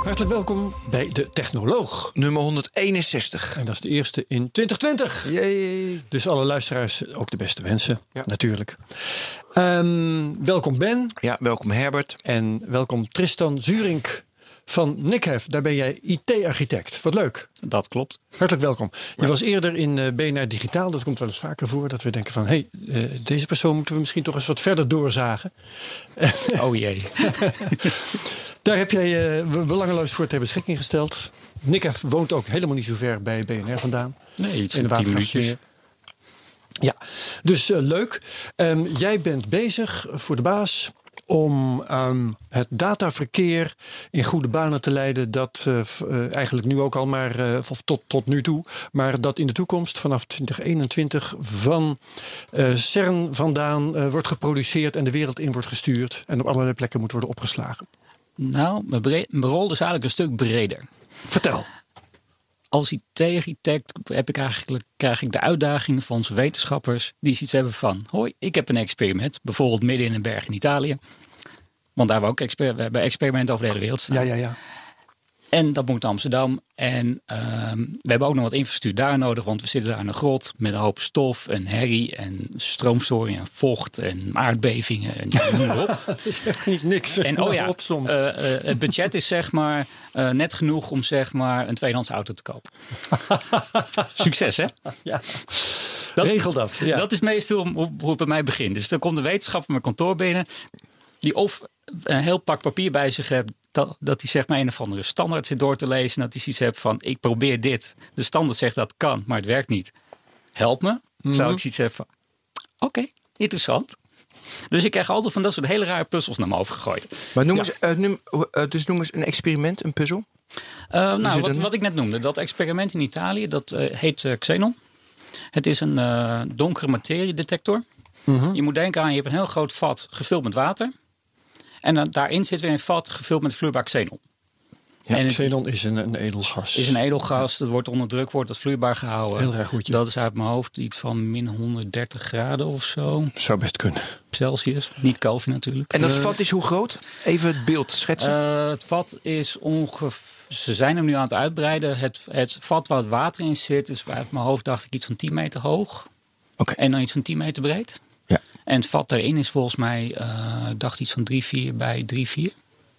Hartelijk welkom bij De Technoloog. Nummer 161. En dat is de eerste in 2020. Yay. Dus alle luisteraars ook de beste wensen, natuurlijk. Ehm, welkom Ben. Ja, welkom Herbert. En welkom Tristan Zurink van Nikhef. Daar ben jij IT-architect. Wat leuk. Dat klopt. Hartelijk welkom. Je was eerder in uh, BNR Digitaal. Dat komt wel eens vaker voor. Dat we denken van... hé, hey, uh, deze persoon moeten we misschien toch eens wat verder doorzagen. Oh jee. Daar heb jij uh, belangeloos voor ter beschikking gesteld. Nikhef woont ook helemaal niet zo ver bij BNR vandaan. Nee, iets in de minuutjes. Ja, dus leuk. Um, jij bent bezig voor de baas om um, het dataverkeer in goede banen te leiden. Dat uh, uh, eigenlijk nu ook al, maar uh, of tot, tot nu toe. Maar dat in de toekomst vanaf 2021 van CERN vandaan wordt geproduceerd en de wereld in wordt gestuurd. En op allerlei plekken moet worden opgeslagen. Nou, mijn, mijn rol is eigenlijk een stuk breder. Vertel. Als IT-architect heb ik eigenlijk, krijg ik de uitdaging van onze wetenschappers die iets hebben van: hoi, ik heb een experiment, bijvoorbeeld midden in een berg in Italië. Want daar hebben we ook experimenten over de hele wereld staan. Ja, ja, ja. En dat moet Amsterdam. En um, we hebben ook nog wat infrastructuur daar nodig, want we zitten daar in een grot met een hoop stof en herrie en stroomstoring en vocht en aardbevingen en noem maar op. dat is echt niet niks. En oh ja, uh, uh, het budget is zeg maar uh, net genoeg om zeg maar een tweedehands auto te kopen. Succes hè? Ja. Dat, Regel dat. Ja. Dat is meestal hoe, hoe het bij mij begint. Dus dan komt de wetenschapper mijn kantoor binnen die of een heel pak papier bij zich hebt, dat, dat hij zeg maar een of andere standaard zit door te lezen. Dat hij iets hebt van: ik probeer dit. De standaard zegt dat kan, maar het werkt niet. Help me. Mm-hmm. Zou ik zoiets hebben van: oké, okay, interessant. Dus ik krijg altijd van dat soort hele rare puzzels naar me overgegooid. Maar noem eens, ja. uh, noem, uh, dus noem eens een experiment, een puzzel. Uh, nou, wat, wat, ik net noemde, dat experiment in Italië, dat heet Xenon. Het is een donkere materiedetector. Mm-hmm. Je moet denken aan, je hebt een heel groot vat gevuld met water. En dan, daarin zit weer een vat gevuld met vloeibaar xenon. Ja, en xenon is een, een edelgas. is een edelgas. Dat wordt onder druk wordt dat vloeibaar gehouden. Heel erg goed. Dat is uit mijn hoofd iets van min 130 graden of zo. Zou best kunnen. Celsius, niet Kelvin natuurlijk. En dat vat is hoe groot? Even het beeld schetsen. Uh, het vat is ongeveer... Ze zijn hem nu aan het uitbreiden. Het, het vat waar het water in zit is uit mijn hoofd dacht ik iets van 10 meter hoog. Okay. En dan iets van 10 meter breed. En het vat erin is volgens mij, uh, dacht iets van 3,4 bij 3,4.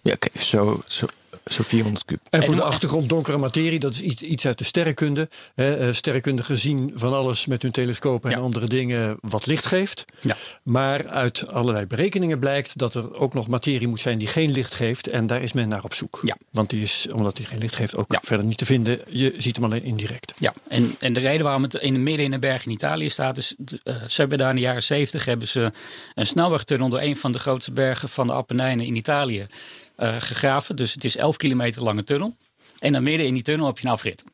Ja, oké, okay. zo, zo, zo 400 kub. En voor en de achtergrond donkere materie, dat is iets, iets uit de sterrenkunde. Hè, uh, sterrenkundigen zien van alles met hun telescopen en ja. andere dingen wat licht geeft. Ja. Maar uit allerlei berekeningen blijkt dat er ook nog materie moet zijn die geen licht geeft. En daar is men naar op zoek. Ja. Want die is, omdat die geen licht geeft, ook ja. verder niet te vinden. Je ziet hem alleen indirect. Ja, en, en de reden waarom het in het midden in een berg in Italië staat, is uh, ze hebben daar in de jaren 70 hebben ze een snelwegtunnel door een van de grootste bergen van de Appenijnen in Italië uh, gegraven. Dus het is 11 kilometer lange tunnel. En dan midden in die tunnel heb je een afrit.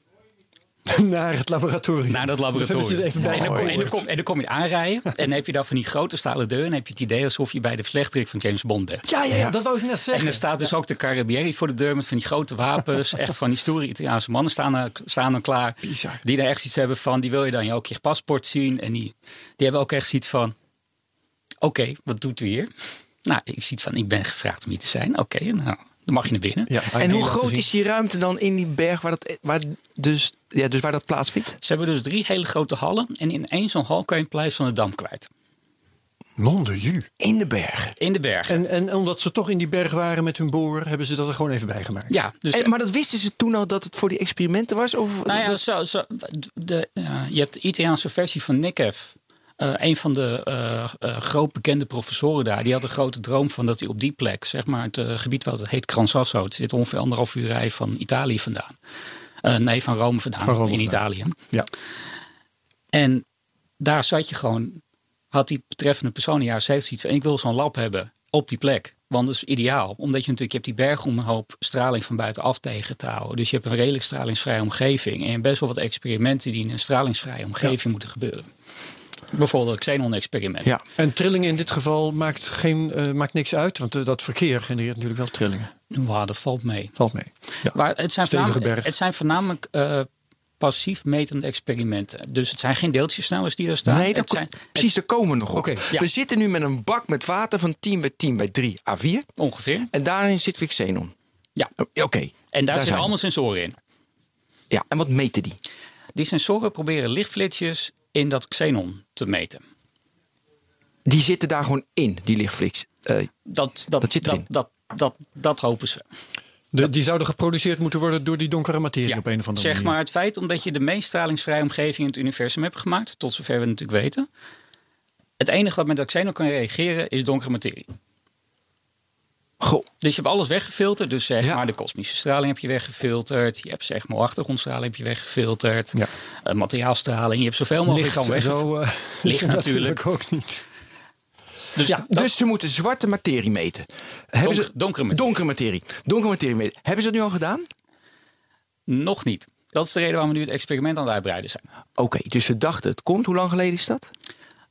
Naar het laboratorium. Naar dat laboratorium. Even bij en, dan kom, en, dan kom, en dan kom je aanrijden. en dan heb je daar van die grote stalen deuren. En dan heb je het idee alsof je bij de vlechtrik van James Bond bent. Ja, ja, ja, dat wou ik net zeggen. En er staat dus ja. ook de Carabinieri voor de deur met van die grote wapens. echt van die stoere Italiaanse mannen staan er, staan er klaar. Bizar. Die daar echt iets hebben van. Die wil je dan je ook je paspoort zien. En die, die hebben ook echt iets van. Oké, okay, wat doet u hier? Nou, ik zie van, ik ben gevraagd om hier te zijn. Oké, okay, nou, dan mag je naar binnen. Ja, en hoe groot is die ruimte dan in die berg waar dat, waar dus, ja, dus waar dat plaatsvindt? Ze hebben dus drie hele grote hallen. En in één zo'n hal kan je het plein van de Dam kwijt. Non de ju. In de bergen. In de bergen. En, en omdat ze toch in die berg waren met hun boor, hebben ze dat er gewoon even bij gemaakt. Ja, dus en, maar dat wisten ze toen al dat het voor die experimenten was? Of nou ja, dat... zo, zo, de, uh, je hebt de Italiaanse versie van Nikef. Uh, een van de uh, uh, groot bekende professoren daar, die had een grote droom van dat hij op die plek, zeg maar, het gebied wat het heet Gran Sasso, het zit ongeveer anderhalf uur rij van Italië vandaan. nee, van Rome vandaan, van Rome in vandaan. Italië. Ja. En daar zat je gewoon, had die betreffende persoon in jaren 70 iets en ik wil zo'n lab hebben op die plek. Want dat is ideaal. Omdat je natuurlijk, je hebt die berg om een hoop straling van buitenaf tegen te houden. Dus je hebt een redelijk stralingsvrije omgeving. En best wel wat experimenten die in een stralingsvrije omgeving ja. moeten gebeuren. Bijvoorbeeld het Xenon-experiment. Ja. En trillingen in dit geval maakt, geen, eh, maakt niks uit, want eh, dat verkeer genereert natuurlijk wel trillingen. Wauw, dat valt mee. Valt mee. Ja. Maar het zijn, voornamelijk, berg. het zijn voornamelijk eh, passief metende experimenten. Dus het zijn geen deeltjesnellers die er staan. Nee, dat zijn precies, daar komen we nog op. Ja. We zitten nu met een bak met water van 10 bij 10 bij 3 A4. ongeveer. En daarin zit weer xenon. Ja. Oké. En daar, zijn zitten allemaal sensoren in. Ja, en wat meten die? Die sensoren proberen lichtflitsjes in dat xenon te meten. Die zitten daar gewoon in, die lichtflits. Eh, Dat, dat, Dat zit dat, erin. dat, dat, dat hopen ze. De, die zouden geproduceerd moeten worden door die donkere materie Ja, op een of andere zeg manier. maar het feit omdat je de meest stralingsvrije omgeving in het universum hebt gemaakt, tot zover we natuurlijk weten. Het enige wat met dat xenon kan reageren is donkere materie. Goh. Dus je hebt alles weggefilterd. Dus zeg Ja. maar de kosmische straling heb je weggefilterd. Je hebt zeg maar achtergrondstraling heb je weggefilterd. Ja. Eh, materiaalstraling. Je hebt zoveel mogelijk Licht zo. eh, Licht natuurlijk. ook niet. Dus Ja, dat, Dus ze moeten zwarte materie meten. Hebben ze, donkere materie. Donkere materie. Donkere materie meten. Hebben ze dat nu al gedaan? nog niet. Dat is de reden waarom we nu het experiment aan het uitbreiden zijn. Oké, dus ze dachten het komt. Hoe lang geleden is dat?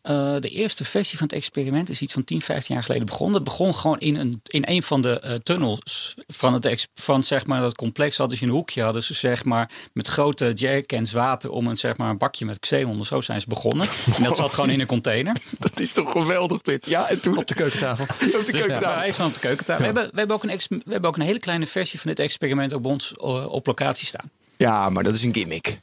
Eh, de eerste versie van het experiment is iets van 10, 15 jaar geleden begonnen. Het begon gewoon in een, in een van de eh, tunnels van, het van zeg maar, dat complex. Hadden ze in een hoekje hadden ze zeg maar, met grote jerrycans water om een, zeg maar, een bakje met xenon. Zo zijn ze begonnen. En dat zat gewoon in een container. Dat is toch geweldig dit. Ja, en toen Op de keukentafel. op de Ja, keukentafel. wij van op de keukentafel. We, hebben, we, hebben ook een we hebben ook een hele kleine versie van dit experiment op ons eh, op locatie staan. Ja, maar dat is een gimmick.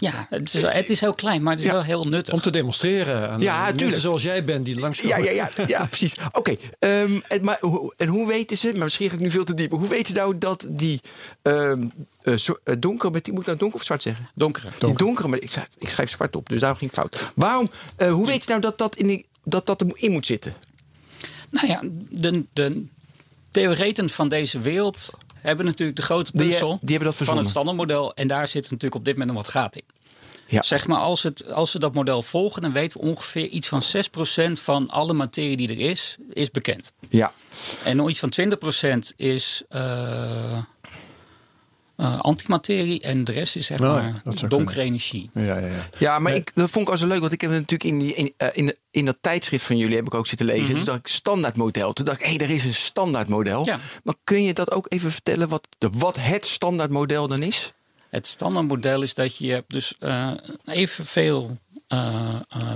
Ja, het is, het is heel klein, maar het is Ja. wel heel nuttig. Om te demonstreren aan Ja, mensen zoals jij bent die langs Ja, ja, ja, ja precies. Oké, ehm, en, maar hoe- en hoe weten ze, maar misschien ga ik nu veel te diep, hoe weten ze nou dat die ehm eh, zo- eh, donker, met die moet ik nou donker of zwart zeggen? Donkere. Die donkere, met, ik, schrijf, ik schrijf zwart op, dus daarom ging fout. Waarom, eh, hoe weten ze nou dat dat, in die, dat dat erin moet zitten? Nou ja, de, de theoreten van deze wereld hebben natuurlijk de grote puzzel die hebben dat van het standaardmodel. En daar zit natuurlijk op dit moment nog wat gaat in. Ja. Zeg maar, als, het, als we dat model volgen, dan weten we ongeveer iets van 6% van alle materie die er is, is bekend. Ja. En nog iets van 20% is eh, eh, antimaterie en de rest is zeg Oh maar donkere energie. Ja, ja, ja. Ja, maar Nee. ik, dat vond ik al zo leuk, want ik heb het natuurlijk in, die, in, eh, in, in dat tijdschrift van jullie heb ik ook zitten lezen. Mhm. Toen dacht ik standaardmodel. Toen dacht ik, hé, er is een standaardmodel. Ja. Maar kun je dat ook even vertellen wat, de, wat het standaardmodel dan is? Het standaardmodel is dat je hebt dus eh, evenveel eh, eh,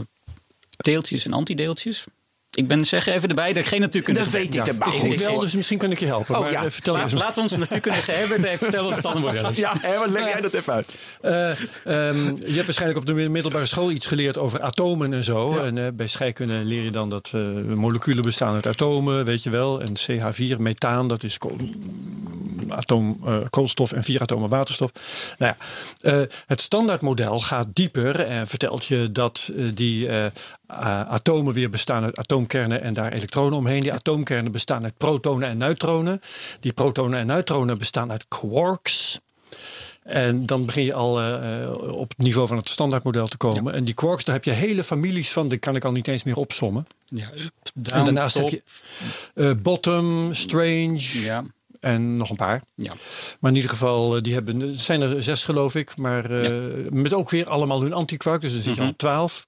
deeltjes en antideeltjes. Ik ben zeggen even erbij dat ik geen natuurkundige Dat weet ben. ik erbij. Ik Ik wel, dus misschien kan ik je helpen. Oh, maar ja. eh, vertel La- eens. laten we onze natuurkundige Herbert even vertellen wat is. Ja, hè, wat leg jij dat even uit? Eh, ehm, je hebt waarschijnlijk op de middelbare school iets geleerd over atomen en zo. En eh, bij scheikunde leer je dan dat eh, moleculen bestaan uit atomen, weet je wel. En CH4, methaan, dat is kool- atoom eh, koolstof en vier atomen waterstof. Nou ja, eh, het standaardmodel gaat dieper en vertelt je dat eh, die atomen weer bestaan uit atoomkernen en daar elektronen omheen. Die atoomkernen bestaan uit protonen en neutronen. Die protonen en neutronen bestaan uit quarks. En dan begin je al op het niveau van het standaardmodel te komen. En die quarks, daar heb je hele families van, die kan ik al niet eens meer opsommen. Ja, up, down, en daarnaast top. heb je bottom, strange Ja, en nog een paar. ja. Maar in ieder geval, eh, die hebben, er zijn er zes geloof ik. Maar eh, met ook weer allemaal hun antiquark. Dus dan zit je Mhm. al twaalf.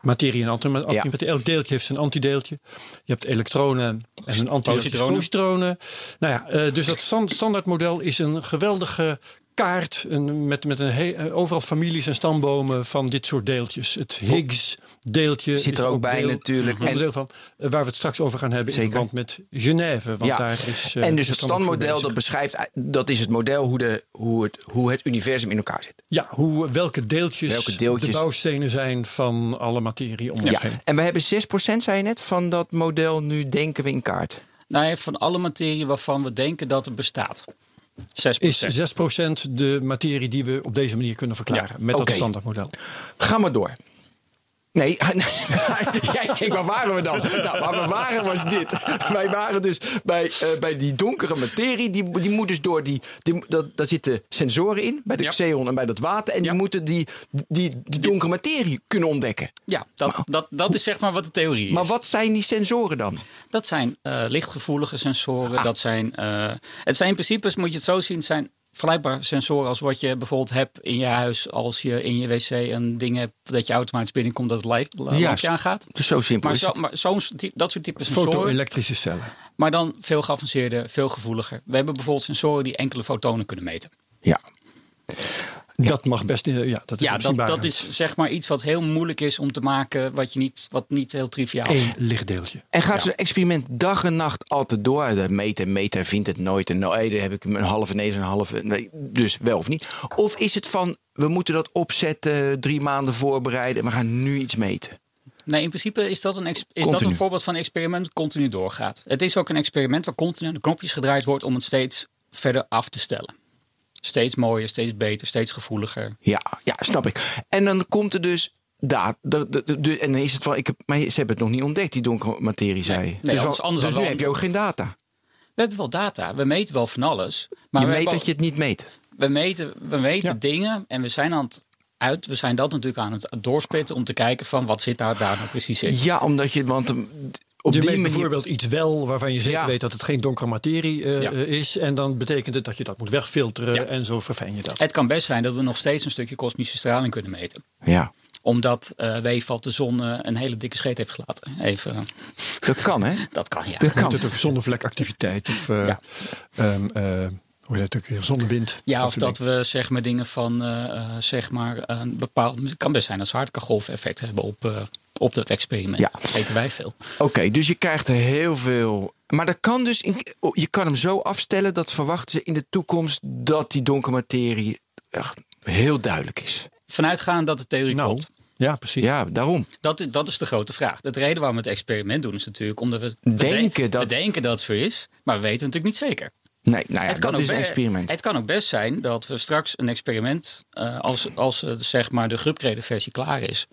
Materie en anti- antimaterie. Elk deeltje heeft zijn antideeltje. Je hebt elektronen en een antideeltje is Positronen. positronen. Nou ja, eh, dus dat stand- standaardmodel is een geweldige kaart een, met, met een he- eh, overal families en stambomen van dit soort deeltjes. Het Higgs deeltje Zit er ook bij deel- natuurlijk. En- onderdeel van eh, waar we het straks over gaan hebben Zeker. in verband met Genève. Want Ja. daar is, eh, en dus het bezig. dat beschrijft, dat is het model hoe, de, hoe, het, hoe het universum in elkaar zit. Ja, hoe, welke, deeltjes Welke deeltjes- de bouwstenen zijn van alle materie om ons Ja. heen. En we hebben 6% zei je net van dat model nu denken we in kaart. Nou ja, van alle materie waarvan we denken dat het bestaat. 6 Is 6% de materie die we op deze manier kunnen verklaren met oké. dat standaardmodel. Ga maar door. Nee, jij denkt, waar waren we dan? Nou, waar we waren was dit. Wij waren dus bij, eh, bij die donkere materie. Die, die moet dus door die. die dat, daar zitten sensoren in, bij de Ja. xeon en bij dat water. En Ja. die moeten die, die, die donkere materie kunnen ontdekken. Ja, dat, dat, dat is zeg maar wat de theorie is. Maar wat zijn die sensoren dan? Dat zijn eh, lichtgevoelige sensoren. Ah. Dat zijn, eh, het zijn in principe, moet je het zo zien, zijn vergelijkbare sensoren als wat je bijvoorbeeld hebt in je huis als je in je wc een ding hebt dat je automatisch binnenkomt dat het live lampje aangaat. Dus zo simpel Maar, is zo, maar dat soort type sensoren, Foto-elektrische cellen. maar dan veel geavanceerder, veel gevoeliger. We hebben bijvoorbeeld sensoren die enkele fotonen kunnen meten. Ja. Dat mag best. eh, Ja, dat is Ja, dat, dat is zeg maar iets wat heel moeilijk is om te maken, wat, je niet, wat niet heel triviaal is. één lichtdeeltje. En gaat zo'n experiment dag en nacht altijd door? Dat meten, meten, vindt het nooit. En nou, hey, daar heb ik een halve nee, een halve. Nee, dus wel of niet? Of is het van, we moeten dat opzetten, drie maanden voorbereiden en we gaan nu iets meten? Nee, in principe is dat, een is dat een voorbeeld van een experiment dat continu doorgaat. Het is ook een experiment waar continu aan de knopjes gedraaid wordt om het steeds verder af te stellen. Steeds mooier, steeds beter, steeds gevoeliger. Ja, ja, snap ik. En dan komt er dus. Da, de, de, de- de- en dan is het wel, ik heb, maar ze hebben het nog niet ontdekt, die donkere materie, zei nee, dus anders- wel- anders dus nu heb je ook geen data. We hebben wel data, we meten wel van alles. Maar je meet dat je het niet meet. we meten, we meten Ja. dingen en we zijn aan het uit, we zijn dat natuurlijk aan het doorspitten om te kijken van wat zit daar, daar nou precies in. Ja, omdat je, want op je die manier. bijvoorbeeld iets wel waarvan je zeker Ja. weet dat het geen donkere materie eh, Ja. is. En dan betekent het dat je dat moet wegfilteren Ja. en zo verfijn je dat. Het kan best zijn dat we nog steeds een stukje kosmische straling kunnen meten. Ja, Omdat eh Weefveld de zon eh, een hele dikke scheet heeft gelaten. Even, dat kan, hè? dat kan ja. Dat kan. Moet het ook zonnevlekactiviteit of eh, Ja. ehm, eh, hoe heet het ook weer, zonnewind. Ja, of dat dingen. we zeg maar dingen van zeg maar een bepaald. Het kan best zijn dat ze hartgolfeffect hebben op, eh, op dat experiment. Ja. Dat weten wij veel. Oké, dus je krijgt er heel veel. Maar dat kan dus. In, je kan hem zo afstellen dat verwachten ze in de toekomst dat die donkere materie echt heel duidelijk is. Vanuitgaan dat de theorie Nou, klopt. ja, precies. Ja, daarom. Dat, is- dat is de grote vraag. De reden waarom we het experiment doen is natuurlijk omdat we, we Denken dat- we denken dat het zo is, maar we weten het natuurlijk niet zeker. Nee, nou ja, het, kan dat is een experiment. het kan ook best zijn dat we straks een experiment, eh, als, als eh, zeg maar de geüpgrade versie klaar is,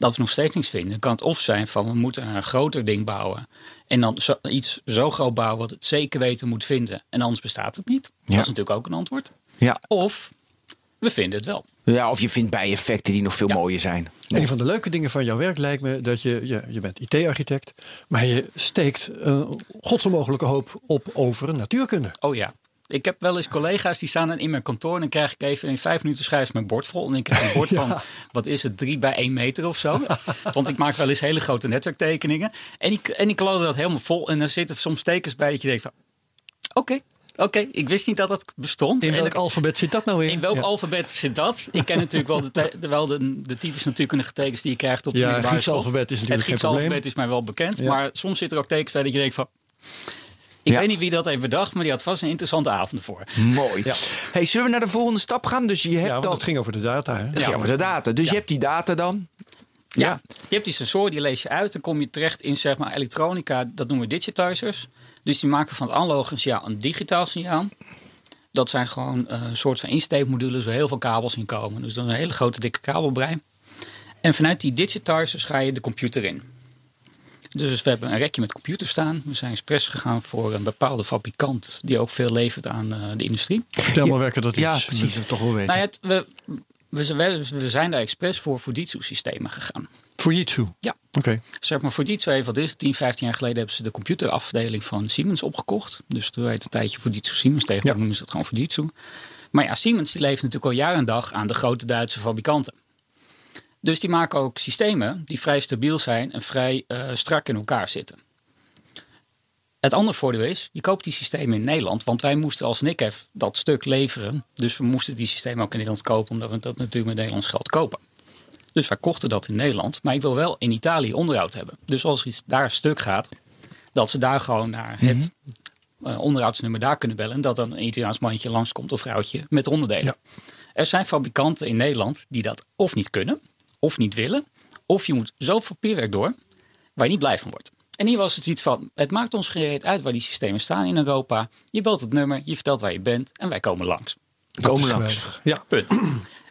dat we nog steeds niks vinden. Dan kan het of zijn van we moeten een groter ding bouwen. En dan zo, iets zo groot bouwen wat het zeker weten moet vinden. En anders bestaat het niet. Ja. Dat is natuurlijk ook een antwoord. Ja. Of we vinden het wel. ja, of je vindt bijeffecten die nog veel Ja. mooier zijn. Een van de leuke dingen van jouw werk lijkt me dat je, je, je bent IT-architect, maar je steekt een godsonmogelijke hoop op over natuurkunde. Oh ja. Ik heb wel eens collega's die staan dan in mijn kantoor. En dan krijg ik even in vijf minuten schrijf ik mijn bord vol. En ik krijg een bord van, wat is het, drie bij één meter of zo. Want ik maak wel eens hele grote netwerktekeningen. En ik, en ik ladder dat helemaal vol. En er zitten soms tekens bij dat je denkt van, oké, oké. ik wist niet dat dat bestond. In welk ik- alfabet zit dat nou weer? in welk Ja. alfabet zit dat? Ik ken natuurlijk wel de, te- de, wel de, de typische natuurkundige tekens die je krijgt op de Ja, Grieks alfabet is natuurlijk Het Grieks geen probleem. alfabet is mij wel bekend. Ja. Maar soms zitten er ook tekens bij dat je denkt van... Ik Ja. weet niet wie dat heeft bedacht, maar die had vast een interessante avond ervoor. Mooi. Hey, zullen we naar de volgende stap gaan? Dus je hebt Ja, want dat. het ging over de data. Hè? Het ging over de data. Dus je hebt die data dan. Ja. Ja. Je hebt die sensor, die lees je uit. Dan kom je terecht in zeg maar, elektronica, dat noemen we digitizers. Dus die maken van het analoge signaal een digitaal signaal. Dat zijn gewoon eh, een soort van insteekmodules waar heel veel kabels in komen. Dus is een hele grote dikke kabelbrei. En vanuit die digitizers ga je de computer in. Dus we hebben een rekje met computers staan. We zijn expres gegaan voor een bepaalde fabrikant die ook veel levert aan eh, de industrie. Vertel maar welke dat is. Ja, We precies. het toch wel weten. Nou ja, het- we, we, zijn- we zijn daar expres voor Fujitsu systemen gegaan. Fujitsu. Ja. Oké. Zeg maar, Fujitsu heeft, wat is het, 10, 15 jaar geleden hebben ze de computerafdeling van Siemens opgekocht. Dus toen heet het een tijdje Fujitsu Siemens, tegenwoordig Ja. noemen ze het gewoon Fujitsu. Maar ja, Siemens die leeft natuurlijk al jaar en dag aan de grote Duitse fabrikanten. Dus die maken ook systemen die vrij stabiel zijn en vrij eh, strak in elkaar zitten. Het andere voordeel is, je koopt die systemen in Nederland. Want wij moesten als NICEF dat stuk leveren. Dus we moesten die systemen ook in Nederland kopen. Omdat we dat natuurlijk met Nederlands geld kopen. Dus wij kochten dat in Nederland. Maar ik wil wel in Italië onderhoud hebben. Dus als iets daar stuk gaat, dat ze daar gewoon naar het eh, onderhoudsnummer daar kunnen bellen. En dat dan een Italiaans mannetje langskomt of vrouwtje met onderdelen. Ja. Er zijn fabrikanten in Nederland die dat of niet kunnen, of niet willen. Of je moet zoveel papierwerk door, waar je niet blij van wordt. En hier was het iets van, het maakt ons gereed uit waar die systemen staan in Europa. Je belt het nummer, je vertelt waar je bent en wij komen langs. Komen is langs. Ja. Punt.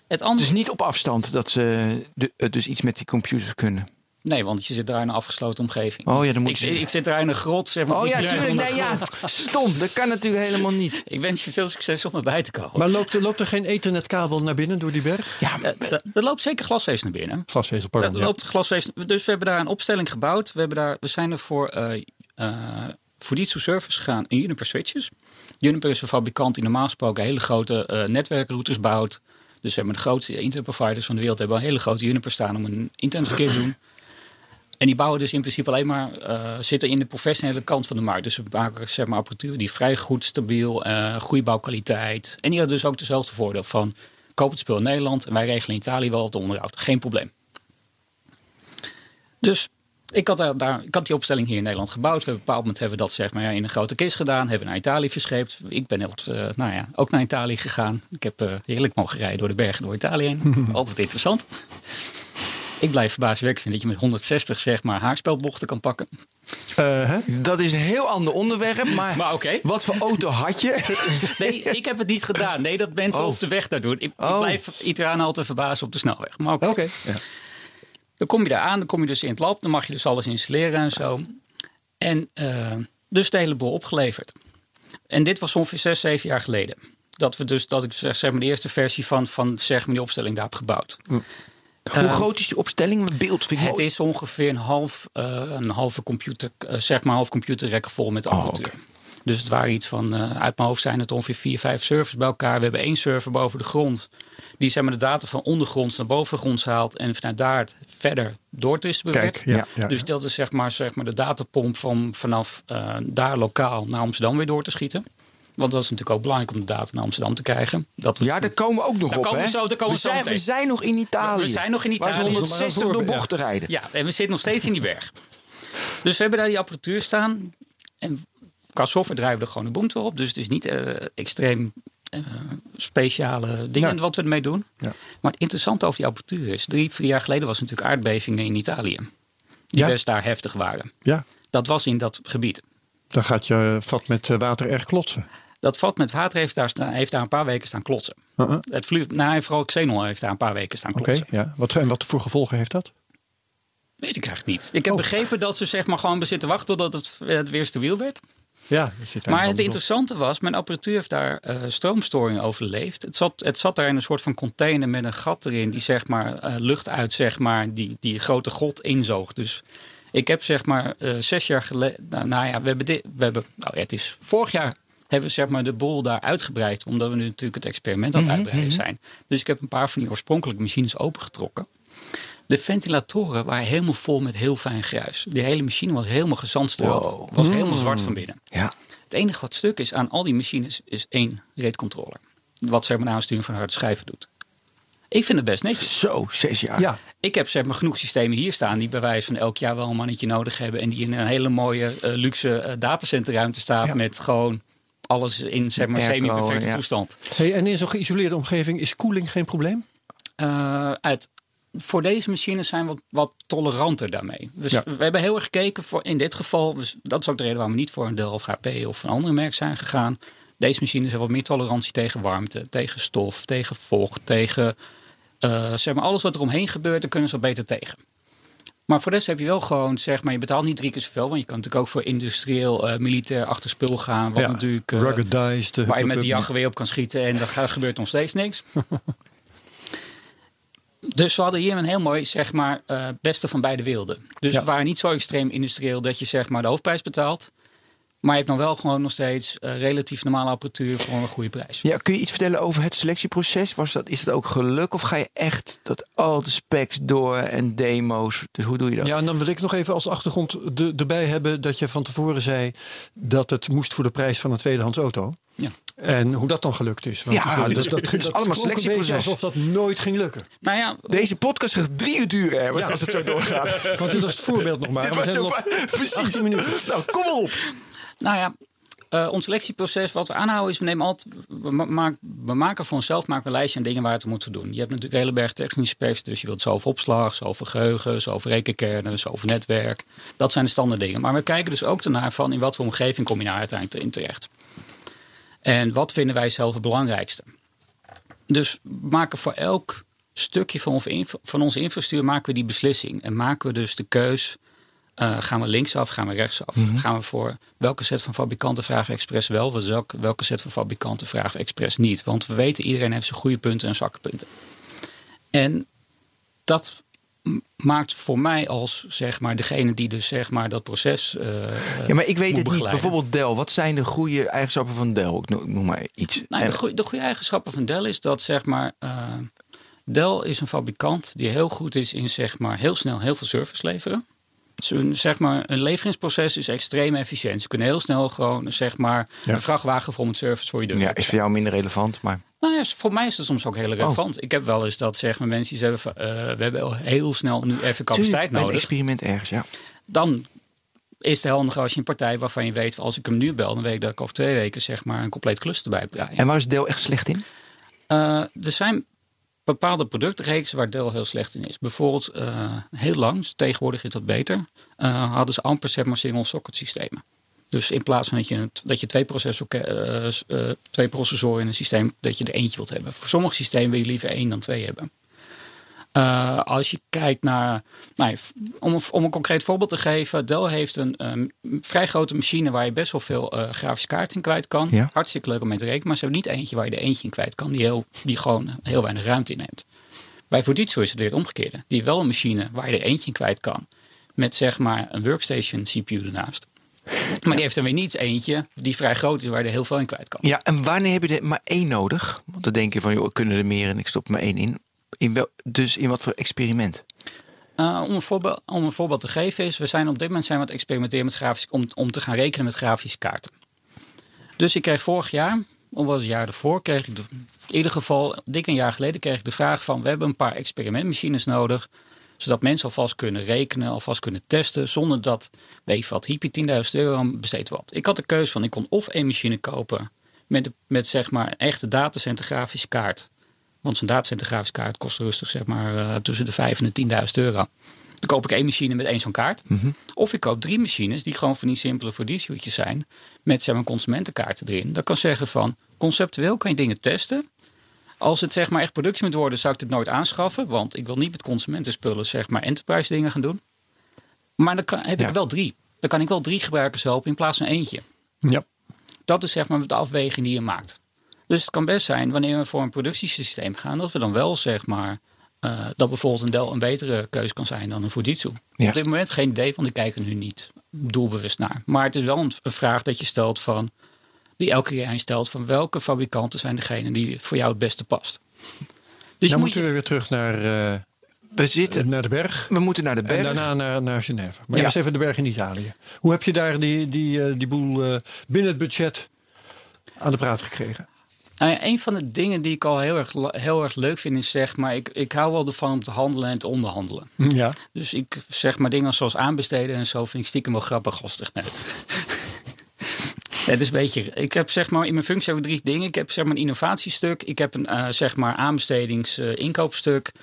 Het andere, Dus niet op afstand dat ze de, dus iets met die computers kunnen. Nee, want je zit daar in een afgesloten omgeving. Oh ja, dan moet ik, je- ik zit daar in een grot, zeg maar. Oh ja, tuurlijk. Nee, ja, stom. Dat kan natuurlijk helemaal niet. Ik wens je veel succes om erbij te komen. Maar loopt, er- loopt er geen ethernetkabel naar binnen door die berg? Ja, d- er loopt zeker glasvezel naar binnen. Glasvezel, pardon. Er ja. loopt glasvezel. Dus we hebben daar een opstelling gebouwd. We, hebben daar, we zijn er voor eh, eh, Fujitsu servers gegaan in Juniper switches. Juniper is een fabrikant die normaal gesproken hele grote uh, netwerkrouters bouwt. Dus hebben de grootste internetproviders van de wereld hebben een hele grote Juniper staan om een internetverkeer te doen. En die bouwen dus in principe alleen maar, uh, zitten in de professionele kant van de markt. Dus ze maken zeg maar, apparatuur die vrij goed, stabiel, uh, goede bouwkwaliteit. En die hadden dus ook dezelfde voordeel van, koop het spul in Nederland en wij regelen in Italië wel het onderhoud. Geen probleem. Dus ik had, daar, daar, ik had die opstelling hier in Nederland gebouwd. Op een bepaald moment hebben we dat zeg maar, in een grote kist gedaan. Hebben we naar Italië verscheept. Ik ben heel, uh, nou ja, ook naar Italië gegaan. Ik heb heerlijk mogen rijden door de bergen door Italië heen. Altijd interessant. Ik blijf verbazingwekkend vinden dat je met 160 zeg maar haarspelbochten kan pakken. Uh, dat is een heel ander onderwerp, maar, maar okay. wat voor auto had je? nee, ik heb het niet gedaan. Nee, dat mensen oh. op de weg daar doen. Ik, oh. ik blijf Italianen altijd verbazen op de snelweg. Maar oké. Okay. Ja. Dan kom je daar aan, dan kom je dus in het lab. Dan mag je dus alles installeren en zo. En uh, dus de hele boel opgeleverd. En dit was ongeveer zes, zeven jaar geleden. Dat, we dus, dat ik zeg maar, de eerste versie van, van zeg maar, die opstelling daar heb gebouwd. Hm. Hoe uh, groot is die opstelling? Beeld vind ik Het mooi. is ongeveer een, half, uh, een halve computer, zeg maar half computerrekken vol met apparatuur. Oh, okay. Dus het waren iets van, uit mijn hoofd zijn het ongeveer vier, vijf servers bij elkaar. We hebben één server boven de grond die zeg maar, de data van ondergronds naar bovengronds haalt en vanuit daar verder doordistribueert. Kijk, ja, ja, dus dat is zeg maar, zeg maar de datapomp van vanaf uh, daar lokaal naar Amsterdam weer door te schieten. Want dat is natuurlijk ook belangrijk om de data naar Amsterdam te krijgen. Dat we, ja, daar komen we ook nog daar op. Komen we, zo, daar komen we, we, zijn, we zijn nog in Italië. We zijn nog in Italië. Waar ze 160 door bochten ja. rijden. Ja, en we zitten nog steeds in die berg. Dus we hebben daar die apparatuur staan. En qua software draaien we er gewoon een Ubuntu op. Dus het is niet uh, extreem uh, speciale dingen ja. wat we ermee doen. Ja. Maar het interessante over die apparatuur is... drie, vier jaar geleden was natuurlijk aardbevingen in Italië. Die best daar heftig waren. Ja. Dat was in dat gebied. Dan gaat je vat met water erg klotsen. Dat vat met water heeft daar, staan, heeft daar een paar weken staan klotsen. Uh -huh. Het vlu nou, vooral Xenon heeft daar een paar weken staan klotsen. Okay, ja. wat, en wat voor gevolgen heeft dat? Weet ik eigenlijk niet. Ik heb oh. begrepen dat ze zeg maar gewoon zitten wachten totdat het, het weer stabiel werd. Ja, maar het interessante was, mijn apparatuur heeft daar uh, stroomstoring overleefd. Het zat, het zat daar in een soort van container met een gat erin die zeg maar uh, lucht uit zeg maar die, die grote god inzoog. Dus ik heb zeg maar uh, zes jaar geleden, nou, nou, ja, we hebben dit, we hebben, nou ja, het is vorig jaar hebben we zeg maar de boel daar uitgebreid, omdat we nu natuurlijk het experiment aan het uitbreiden mm -hmm. zijn. Dus ik heb een paar van die oorspronkelijke machines opengetrokken. De ventilatoren waren helemaal vol met heel fijn gruis. Die hele machine was helemaal gezandstreld. Wow. Was helemaal zwart van binnen. Ja. Het enige wat stuk is aan al die machines is één reedcontroller. Wat zeg maar de aansturing van harde schijven doet. Ik vind het best netjes. Zo, zes jaar. Ja. Ik heb zeg maar genoeg systemen hier staan die bij wijze van elk jaar wel een mannetje nodig hebben. En die in een hele mooie uh, luxe uh, datacenterruimte staat ja. met gewoon alles in zeg maar semi-perfecte ja. toestand. Hey, en in zo'n geïsoleerde omgeving is koeling geen probleem? Uh, uit voor deze machines zijn we wat, wat toleranter daarmee. Dus ja. we hebben heel erg gekeken voor in dit geval. Dus dat is ook de reden waarom we niet voor een Dell of HP of een andere merk zijn gegaan. Deze machines hebben wat meer tolerantie tegen warmte, tegen stof, tegen vocht, tegen uh, zeg maar alles wat er omheen gebeurt, daar kunnen ze wat beter tegen. Maar voor de rest heb je wel gewoon, zeg maar, je betaalt niet drie keer zoveel. Want je kan natuurlijk ook voor industrieel, uh, militair achterspul gaan. Wat ja, natuurlijk. Uh, ruggedized. Waar je met de jachtgeweer op kan schieten en dan gebeurt nog steeds niks. Dus we hadden hier een heel mooi, zeg maar, uh, beste van beide werelden. Dus ja. we waren niet zo extreem industrieel dat je zeg maar de hoofdprijs betaalt. Maar je hebt nog wel gewoon nog steeds uh, relatief normale apparatuur voor een goede prijs. Ja, kun je iets vertellen over het selectieproces? Was dat, is dat ook geluk of ga je echt dat al de specs door en demo's? Dus hoe doe je dat? Ja, en dan wil ik nog even als achtergrond de, erbij hebben dat je van tevoren zei dat het moest voor de prijs van een tweedehands auto. Ja. En hoe dat dan gelukt is. Want ja, dat, dat, dat, dat allemaal selectieproces. alsof dat nooit ging lukken. Nou ja, Deze podcast gaat drie uur duren ja. als het zo doorgaat. Want dit was het voorbeeld nog maar. Dit was zo precies. minuten. Nou, kom maar op. Nou ja, uh, ons selectieproces, wat we aanhouden, is we nemen altijd, we, we maken voor onszelf maken een lijstje aan dingen waar we het moeten doen. Je hebt natuurlijk een hele berg technische specs, dus je wilt zoveel opslag, zoveel geheugen, zoveel rekenkernen, zoveel netwerk. Dat zijn de standaard dingen. Maar we kijken dus ook ernaar van in wat voor omgeving kom je nou uiteindelijk in terecht. En wat vinden wij zelf het belangrijkste? Dus we maken voor elk stukje van, van onze infrastructuur maken we die beslissing. En maken we dus de keus, uh, gaan we linksaf, gaan we rechtsaf? Mm -hmm. Gaan we voor welke set van fabrikanten vragen we expres wel? Welke, welke set van fabrikanten vragen we expres niet? Want we weten, iedereen heeft zijn goede punten en zwakke punten. En dat maakt voor mij als zeg maar degene die dus zeg maar dat proces. Uh, ja, maar ik weet het niet. Bijvoorbeeld Dell. Wat zijn de goede eigenschappen van Dell? Ik noem maar iets. Nou, de, goede, de goede eigenschappen van Dell is dat zeg maar. Uh, Dell is een fabrikant die heel goed is in zeg maar heel snel heel veel service leveren. Zeg maar, een leveringsproces is extreem efficiënt. Ze kunnen heel snel gewoon zeg maar, een vrachtwagen vol met service voor je deur. Ja, is voor jou minder relevant, maar. Nou ja, voor mij is het soms ook heel relevant. Oh. Ik heb wel eens dat zeg maar, mensen die zeggen: uh, we hebben heel snel nu even capaciteit nodig. Een experiment ergens, ja. Dan is het handig als je een partij waarvan je weet: als ik hem nu bel, dan weet ik dat ik over twee weken zeg maar, een compleet cluster bij heb. En waar is Dell echt slecht in? Uh, er zijn bepaalde productreeksen waar Dell heel slecht in is. Bijvoorbeeld uh, heel lang, dus tegenwoordig is dat beter, uh, hadden ze amper zeg maar single socket systemen. Dus in plaats van dat je, dat je twee, processor, uh, twee processoren in een systeem, dat je er eentje wilt hebben. Voor sommige systemen wil je liever één dan twee hebben. Uh, als je kijkt naar, nou, om, om, een concreet voorbeeld te geven, Dell heeft een um, vrij grote machine waar je best wel veel uh, grafische kaarten in kwijt kan. Ja. Hartstikke leuk om mee te rekenen, maar ze hebben niet eentje waar je er eentje in kwijt kan, die, heel, die gewoon heel weinig ruimte inneemt. Bij Fujitsu is het weer het omgekeerde. Die wel een machine waar je er eentje in kwijt kan, met zeg maar een workstation CPU ernaast. Maar die heeft er weer niet eentje die vrij groot is waar je er heel veel in kwijt kan. Ja, en wanneer heb je er maar één nodig? Want dan denk je van, joh, kunnen er meer en ik stop er maar één in. In dus in wat voor experiment? Uh, om, een voorbeeld, om een voorbeeld te geven is, we zijn op dit moment zijn we het experimenteren met grafisch, om, om te gaan rekenen met grafische kaarten. Dus ik kreeg vorig jaar, of was het jaar ervoor, kreeg ik in ieder geval dik een jaar geleden kreeg ik de vraag van, we hebben een paar experimentmachines nodig, zodat mensen alvast kunnen rekenen, alvast kunnen testen, zonder dat, weet je wat, hippie 10.000 euro besteed wat. Ik had de keuze van, ik kon of één machine kopen met, met zeg maar echte datacenter grafische kaart want zo'n datacenter kaart kost rustig zeg maar uh, tussen de 5 en de 10.000 euro. Dan koop ik één machine met één zo'n kaart. Mhm. Of ik koop drie machines die gewoon van die simpele fordissuitjes zijn. Met zeg maar consumentenkaarten erin. Dat kan zeggen van conceptueel kan je dingen testen. Als het zeg maar echt productie moet worden, zou ik dit nooit aanschaffen. Want ik wil niet met consumentenspullen zeg maar enterprise dingen gaan doen. Maar dan kan, heb ik wel drie. Dan kan ik wel drie gebruikers helpen in plaats van eentje. Ja. Dat is zeg maar de afweging die je maakt. Dus het kan best zijn, wanneer we voor een productiesysteem gaan, dat we dan wel zeg maar. Uh, dat bijvoorbeeld een Dell een betere keuze kan zijn dan een Fujitsu. Ja. Op dit moment geen idee, want ik kijk er nu niet doelbewust naar. Maar het is wel een, vraag dat je stelt van. Die elke keer stelt van welke fabrikanten zijn degene die voor jou het beste past. Dus dan moeten we weer terug naar. Uh, we zitten naar de berg. We moeten naar de berg. En daarna naar, naar Genève. Maar ja. eerst even de berg in Italië. Hoe heb je daar die, die, uh, die boel uh, binnen het budget aan de praat gekregen? Nou ja, een van de dingen die ik al heel erg, heel erg leuk vind is zeg maar, ik, ik hou wel ervan om te handelen en te onderhandelen. Ja. Dus ik zeg maar dingen zoals aanbesteden en zo vind ik stiekem wel grappig als het net. Het is een beetje. Ik heb zeg maar in mijn functie heb ik drie dingen. Ik heb zeg maar een innovatiestuk. Ik heb een uh, zeg maar aanbestedings-inkoopstuk. Uh,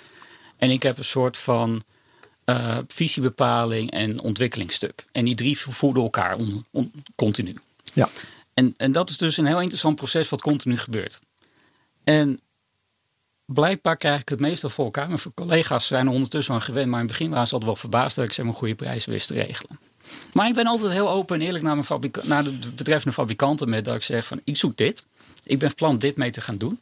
en ik heb een soort van uh, visiebepaling en ontwikkelingsstuk. En die drie voeden elkaar on, on, continu. Ja. En, en dat is dus een heel interessant proces wat continu gebeurt. En blijkbaar krijg ik het meestal voor elkaar. Mijn collega's zijn er ondertussen aan gewend. Maar in het begin waren ze altijd wel verbaasd dat ik ze een goede prijs wist te regelen. Maar ik ben altijd heel open en eerlijk naar, mijn naar de betreffende fabrikanten. Met dat ik zeg van ik zoek dit. Ik ben van plan dit mee te gaan doen.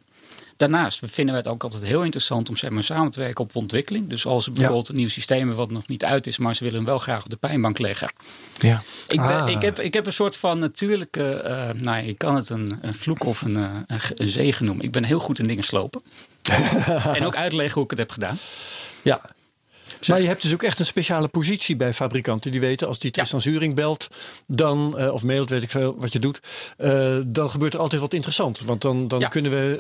Daarnaast vinden we het ook altijd heel interessant om zeg maar, samen te werken op ontwikkeling. Dus als er bijvoorbeeld een nieuw systeem wat nog niet uit is, maar ze willen hem wel graag op de pijnbank leggen. Ja. Ik, ben, ah. ik, heb, ik heb een soort van natuurlijke, uh, nou, je kan het een, een vloek of een, een, een zegen noemen. Ik ben heel goed in dingen slopen. en ook uitleggen hoe ik het heb gedaan. Ja, maar je hebt dus ook echt een speciale positie bij fabrikanten. Die weten als die Tristan ja. Zuring belt dan, uh, of mailt, weet ik veel wat je doet. Uh, dan gebeurt er altijd wat interessant. Want dan, dan ja. kunnen we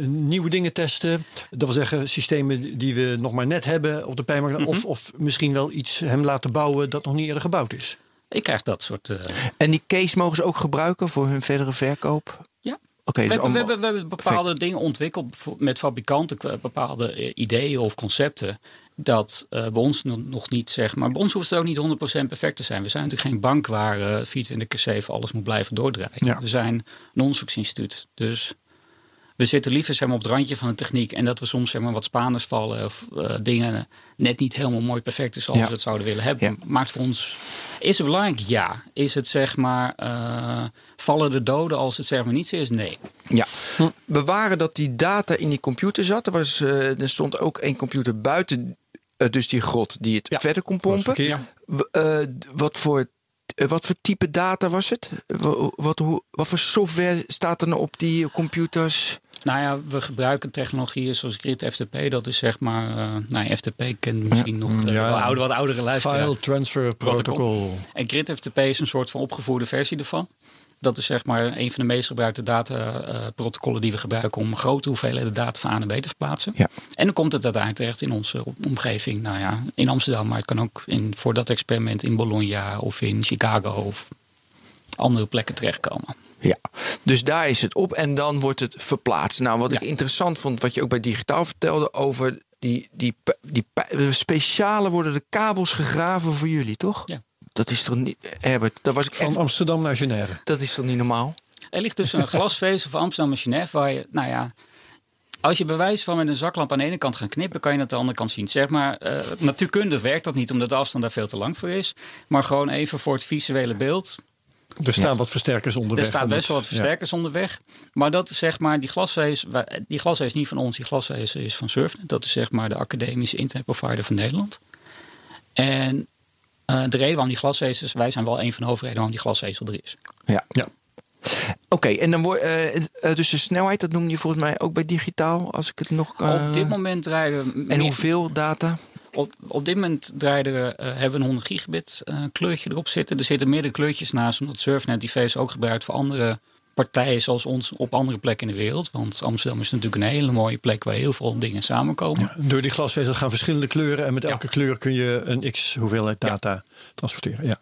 uh, nieuwe dingen testen. Dat wil zeggen systemen die we nog maar net hebben op de pijnmarkt. Mm -hmm. of, of misschien wel iets hem laten bouwen dat nog niet eerder gebouwd is. Ik krijg dat soort... En die case mogen ze ook gebruiken voor hun verdere verkoop? Ja. Okay, dus we, we, hebben, we, hebben, bepaalde Perfect. dingen ontwikkeld met fabrikanten, bepaalde ideeën of concepten dat uh, bij ons nog niet, zeg maar, bij ons hoeft het ook niet 100% perfect te zijn. We zijn natuurlijk geen bank waar uh, 24 keer 7 alles moet blijven doordraaien. Ja. We zijn een onderzoeksinstituut. Dus we zitten liever zeg maar, op het randje van de techniek. En dat we soms zeg maar, wat Spaners vallen of uh, dingen net niet helemaal mooi perfect is zoals ja. we het zouden willen hebben. Ja. Maakt voor ons. Is het belangrijk? Ja. Is het zeg maar. Uh, vallen de doden als het zeg maar niet zo is? Nee. Ja. Hm. We waren dat die data in die computer zat. Er, was, uh, er stond ook een computer buiten eh, dus die grot die het Ja, verder kon pompen. Verkeer. W- eh, wat, voor, eh, wat voor type data was het? Wa- Wat, hoe, wat voor software staat er nou op die computers? Nou ja, we gebruiken technologieën zoals Grid FTP. Dat is zeg maar, eh nou, ja, FTP kent misschien nog Ja. wel oude, wat oudere luisteraars. File Transfer Protocol. En Grid FTP is een soort van opgevoerde versie ervan. Dat is zeg maar een van de meest gebruikte dataprotocollen die we gebruiken om grote hoeveelheden data van A naar B te verplaatsen. Ja. En dan komt het uiteindelijk terecht in onze omgeving. Nou ja, in Amsterdam, maar het kan ook in, voor dat experiment in Bologna of in Chicago of andere plekken terechtkomen. Ja, dus daar is het op en dan wordt het verplaatst. Nou, wat ik interessant vond, wat je ook bij Digitaal vertelde over die, die, die pi- speciale worden de kabels gegraven voor jullie, toch? Ja. Dat is toch niet, Herbert, dat was ik Van Amsterdam naar Genève. dat is toch niet normaal? Er ligt dus een glasvezel van Amsterdam en Genève waar je, nou ja, als je bewijs van met een zaklamp aan de ene kant gaat knippen, kan je het aan de andere kant zien. Zeg maar, eh natuurkundig werkt dat niet omdat de afstand daar veel te lang voor is. Maar gewoon even voor het visuele beeld. Er staan wat versterkers onderweg. Er staat om best wel wat ja. versterkers onderweg. Maar dat is zeg maar, die glasvezel, die glasvezel is niet van ons, die glasvezel is van Surfnet. Dat is zeg maar de academische internetprovider van Nederland. En eh, de reden waarom die glasvezel is, wij zijn wel een van de hoofdredenen waarom die glasvezel er is. Ja. Ja. Oké, en dan wordt eh, eh, dus de snelheid, dat noem je volgens mij ook bij digitaal, als ik het nog. eh, Op dit moment draaien we. En hoeveel data? Op, op dit moment draaien we, hebben we een 100 gigabit eh, kleurtje erop zitten. Er zitten meerdere kleurtjes naast, omdat Surfnet die VS ook gebruikt voor andere partijen zoals ons op andere plekken in de wereld. Want Amsterdam is natuurlijk een hele mooie plek waar heel veel dingen samenkomen. Door die glasvezel gaan verschillende kleuren. En met elke kleur kun je een x hoeveelheid data transporteren. Ja.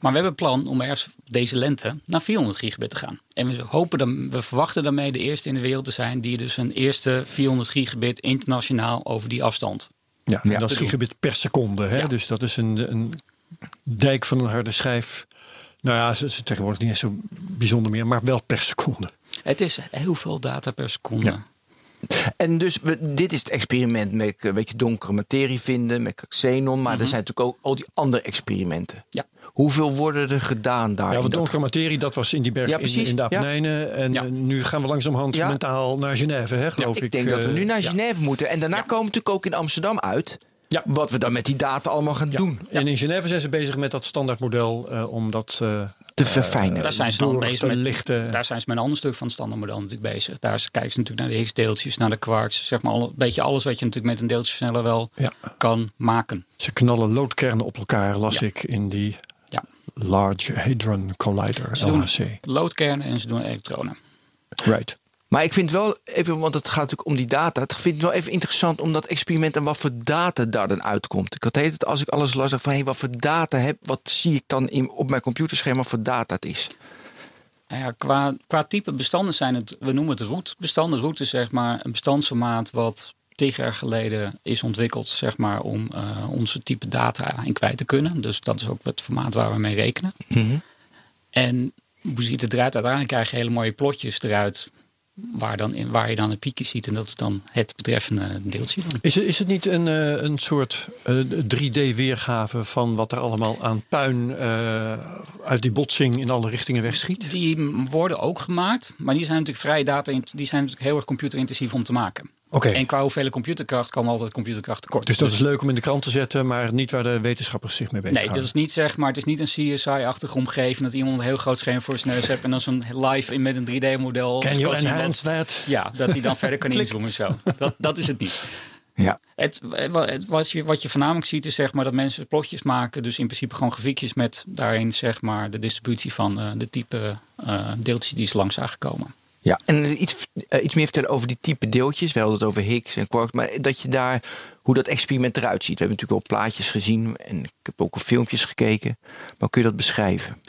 Maar we hebben het plan om ergens deze lente naar 400 gigabit te gaan. En we, hopen dan, we verwachten daarmee de eerste in de wereld te zijn die dus een eerste 400 gigabit internationaal over die afstand. Ja, en Ja. dat is gigabit per seconde. Hè? Ja. Dus dat is een, een dijk van een harde schijf. Nou ja, ze is tegenwoordig niet eens zo bijzonder meer, maar wel per seconde. Het is heel veel data per seconde. Ja. En dus we, dit is het experiment met een beetje donkere materie vinden, met xenon. Maar er zijn natuurlijk ook al die andere experimenten. Ja. Hoeveel worden er gedaan daar? Ja, dat- donkere materie, dat was in die berg Ja, in, de Apennijnen. En Ja. eh, nu gaan we langzamerhand Ja. mentaal naar Genève, hè, geloof ik. ik denk dat we eh, nu naar ja. Genève moeten. En daarna komen we natuurlijk ook in Amsterdam uit. Ja. Wat we dan met die data allemaal gaan Ja. doen. En in Genève zijn ze bezig met dat standaardmodel eh, om dat eh, Te verfijnen. Daar zijn ze dan bezig met. lichten. Daar zijn ze met een ander stuk van het standaardmodel natuurlijk bezig. Daar is- kijken ze natuurlijk naar de Higgs-deeltjes, naar de quarks. Zeg maar al- een beetje alles wat je natuurlijk met een deeltjesversneller wel Ja. kan maken. Ze knallen loodkernen op elkaar, las Ja. ik in die Ja. Large Hadron Collider, Ze doen loodkernen en ze doen elektronen. Right. Maar ik vind wel even, want het gaat natuurlijk om die data. Ik vind het wel even interessant om dat experiment en wat voor data daar dan uitkomt. Ik had het, als ik alles las, van hé, wat voor data heb, wat zie ik dan in, op mijn computerscherm, wat voor data het is. Nou ja, qua, qua type bestanden zijn het, we noemen het root-bestanden. Root is zeg maar een bestandsformaat wat tig jaar geleden is ontwikkeld zeg maar, om eh, onze type data in kwijt te kunnen. Dus dat is ook het formaat waar we mee rekenen. En hoe ziet het eruit? Uiteindelijk krijg je hele mooie plotjes eruit waar, dan in, waar je dan een piekje ziet. En dat is dan het betreffende deeltje. dan. Is het, is het niet een, eh, een soort 3D-weergave van wat er allemaal aan puin eh, uit die botsing in alle richtingen wegschiet? Die worden ook gemaakt, maar die zijn natuurlijk vrij data, die zijn natuurlijk heel erg computerintensief om te maken. En qua hoeveelheid computerkracht kan altijd computerkracht tekort. Dus dat is leuk om in de krant te zetten, maar niet waar de wetenschappers zich mee Nee, bezighouden. dat is niet zeg maar, het is niet een CSI-achtige omgeving dat iemand een heel groot scherm voor zijn neus heeft en dan zo'n live in met een 3D-model. Can you enhance that? Ja, dat hij dan verder kan inzoomen zo. Dat, dat is het niet. Ja. Het, het- wat, je, wat je voornamelijk ziet is zeg maar dat mensen plotjes maken. Dus in principe gewoon grafiekjes met daarin zeg maar de distributie van eh, de type eh, deeltjes die is langs zijn gekomen. Ja, en iets, eh, iets meer vertellen over die type deeltjes. We hadden het over Higgs en quarks, maar dat je daar, hoe dat experiment eruit ziet. We hebben natuurlijk wel plaatjes gezien en ik heb ook al filmpjes gekeken. Maar kun je dat beschrijven?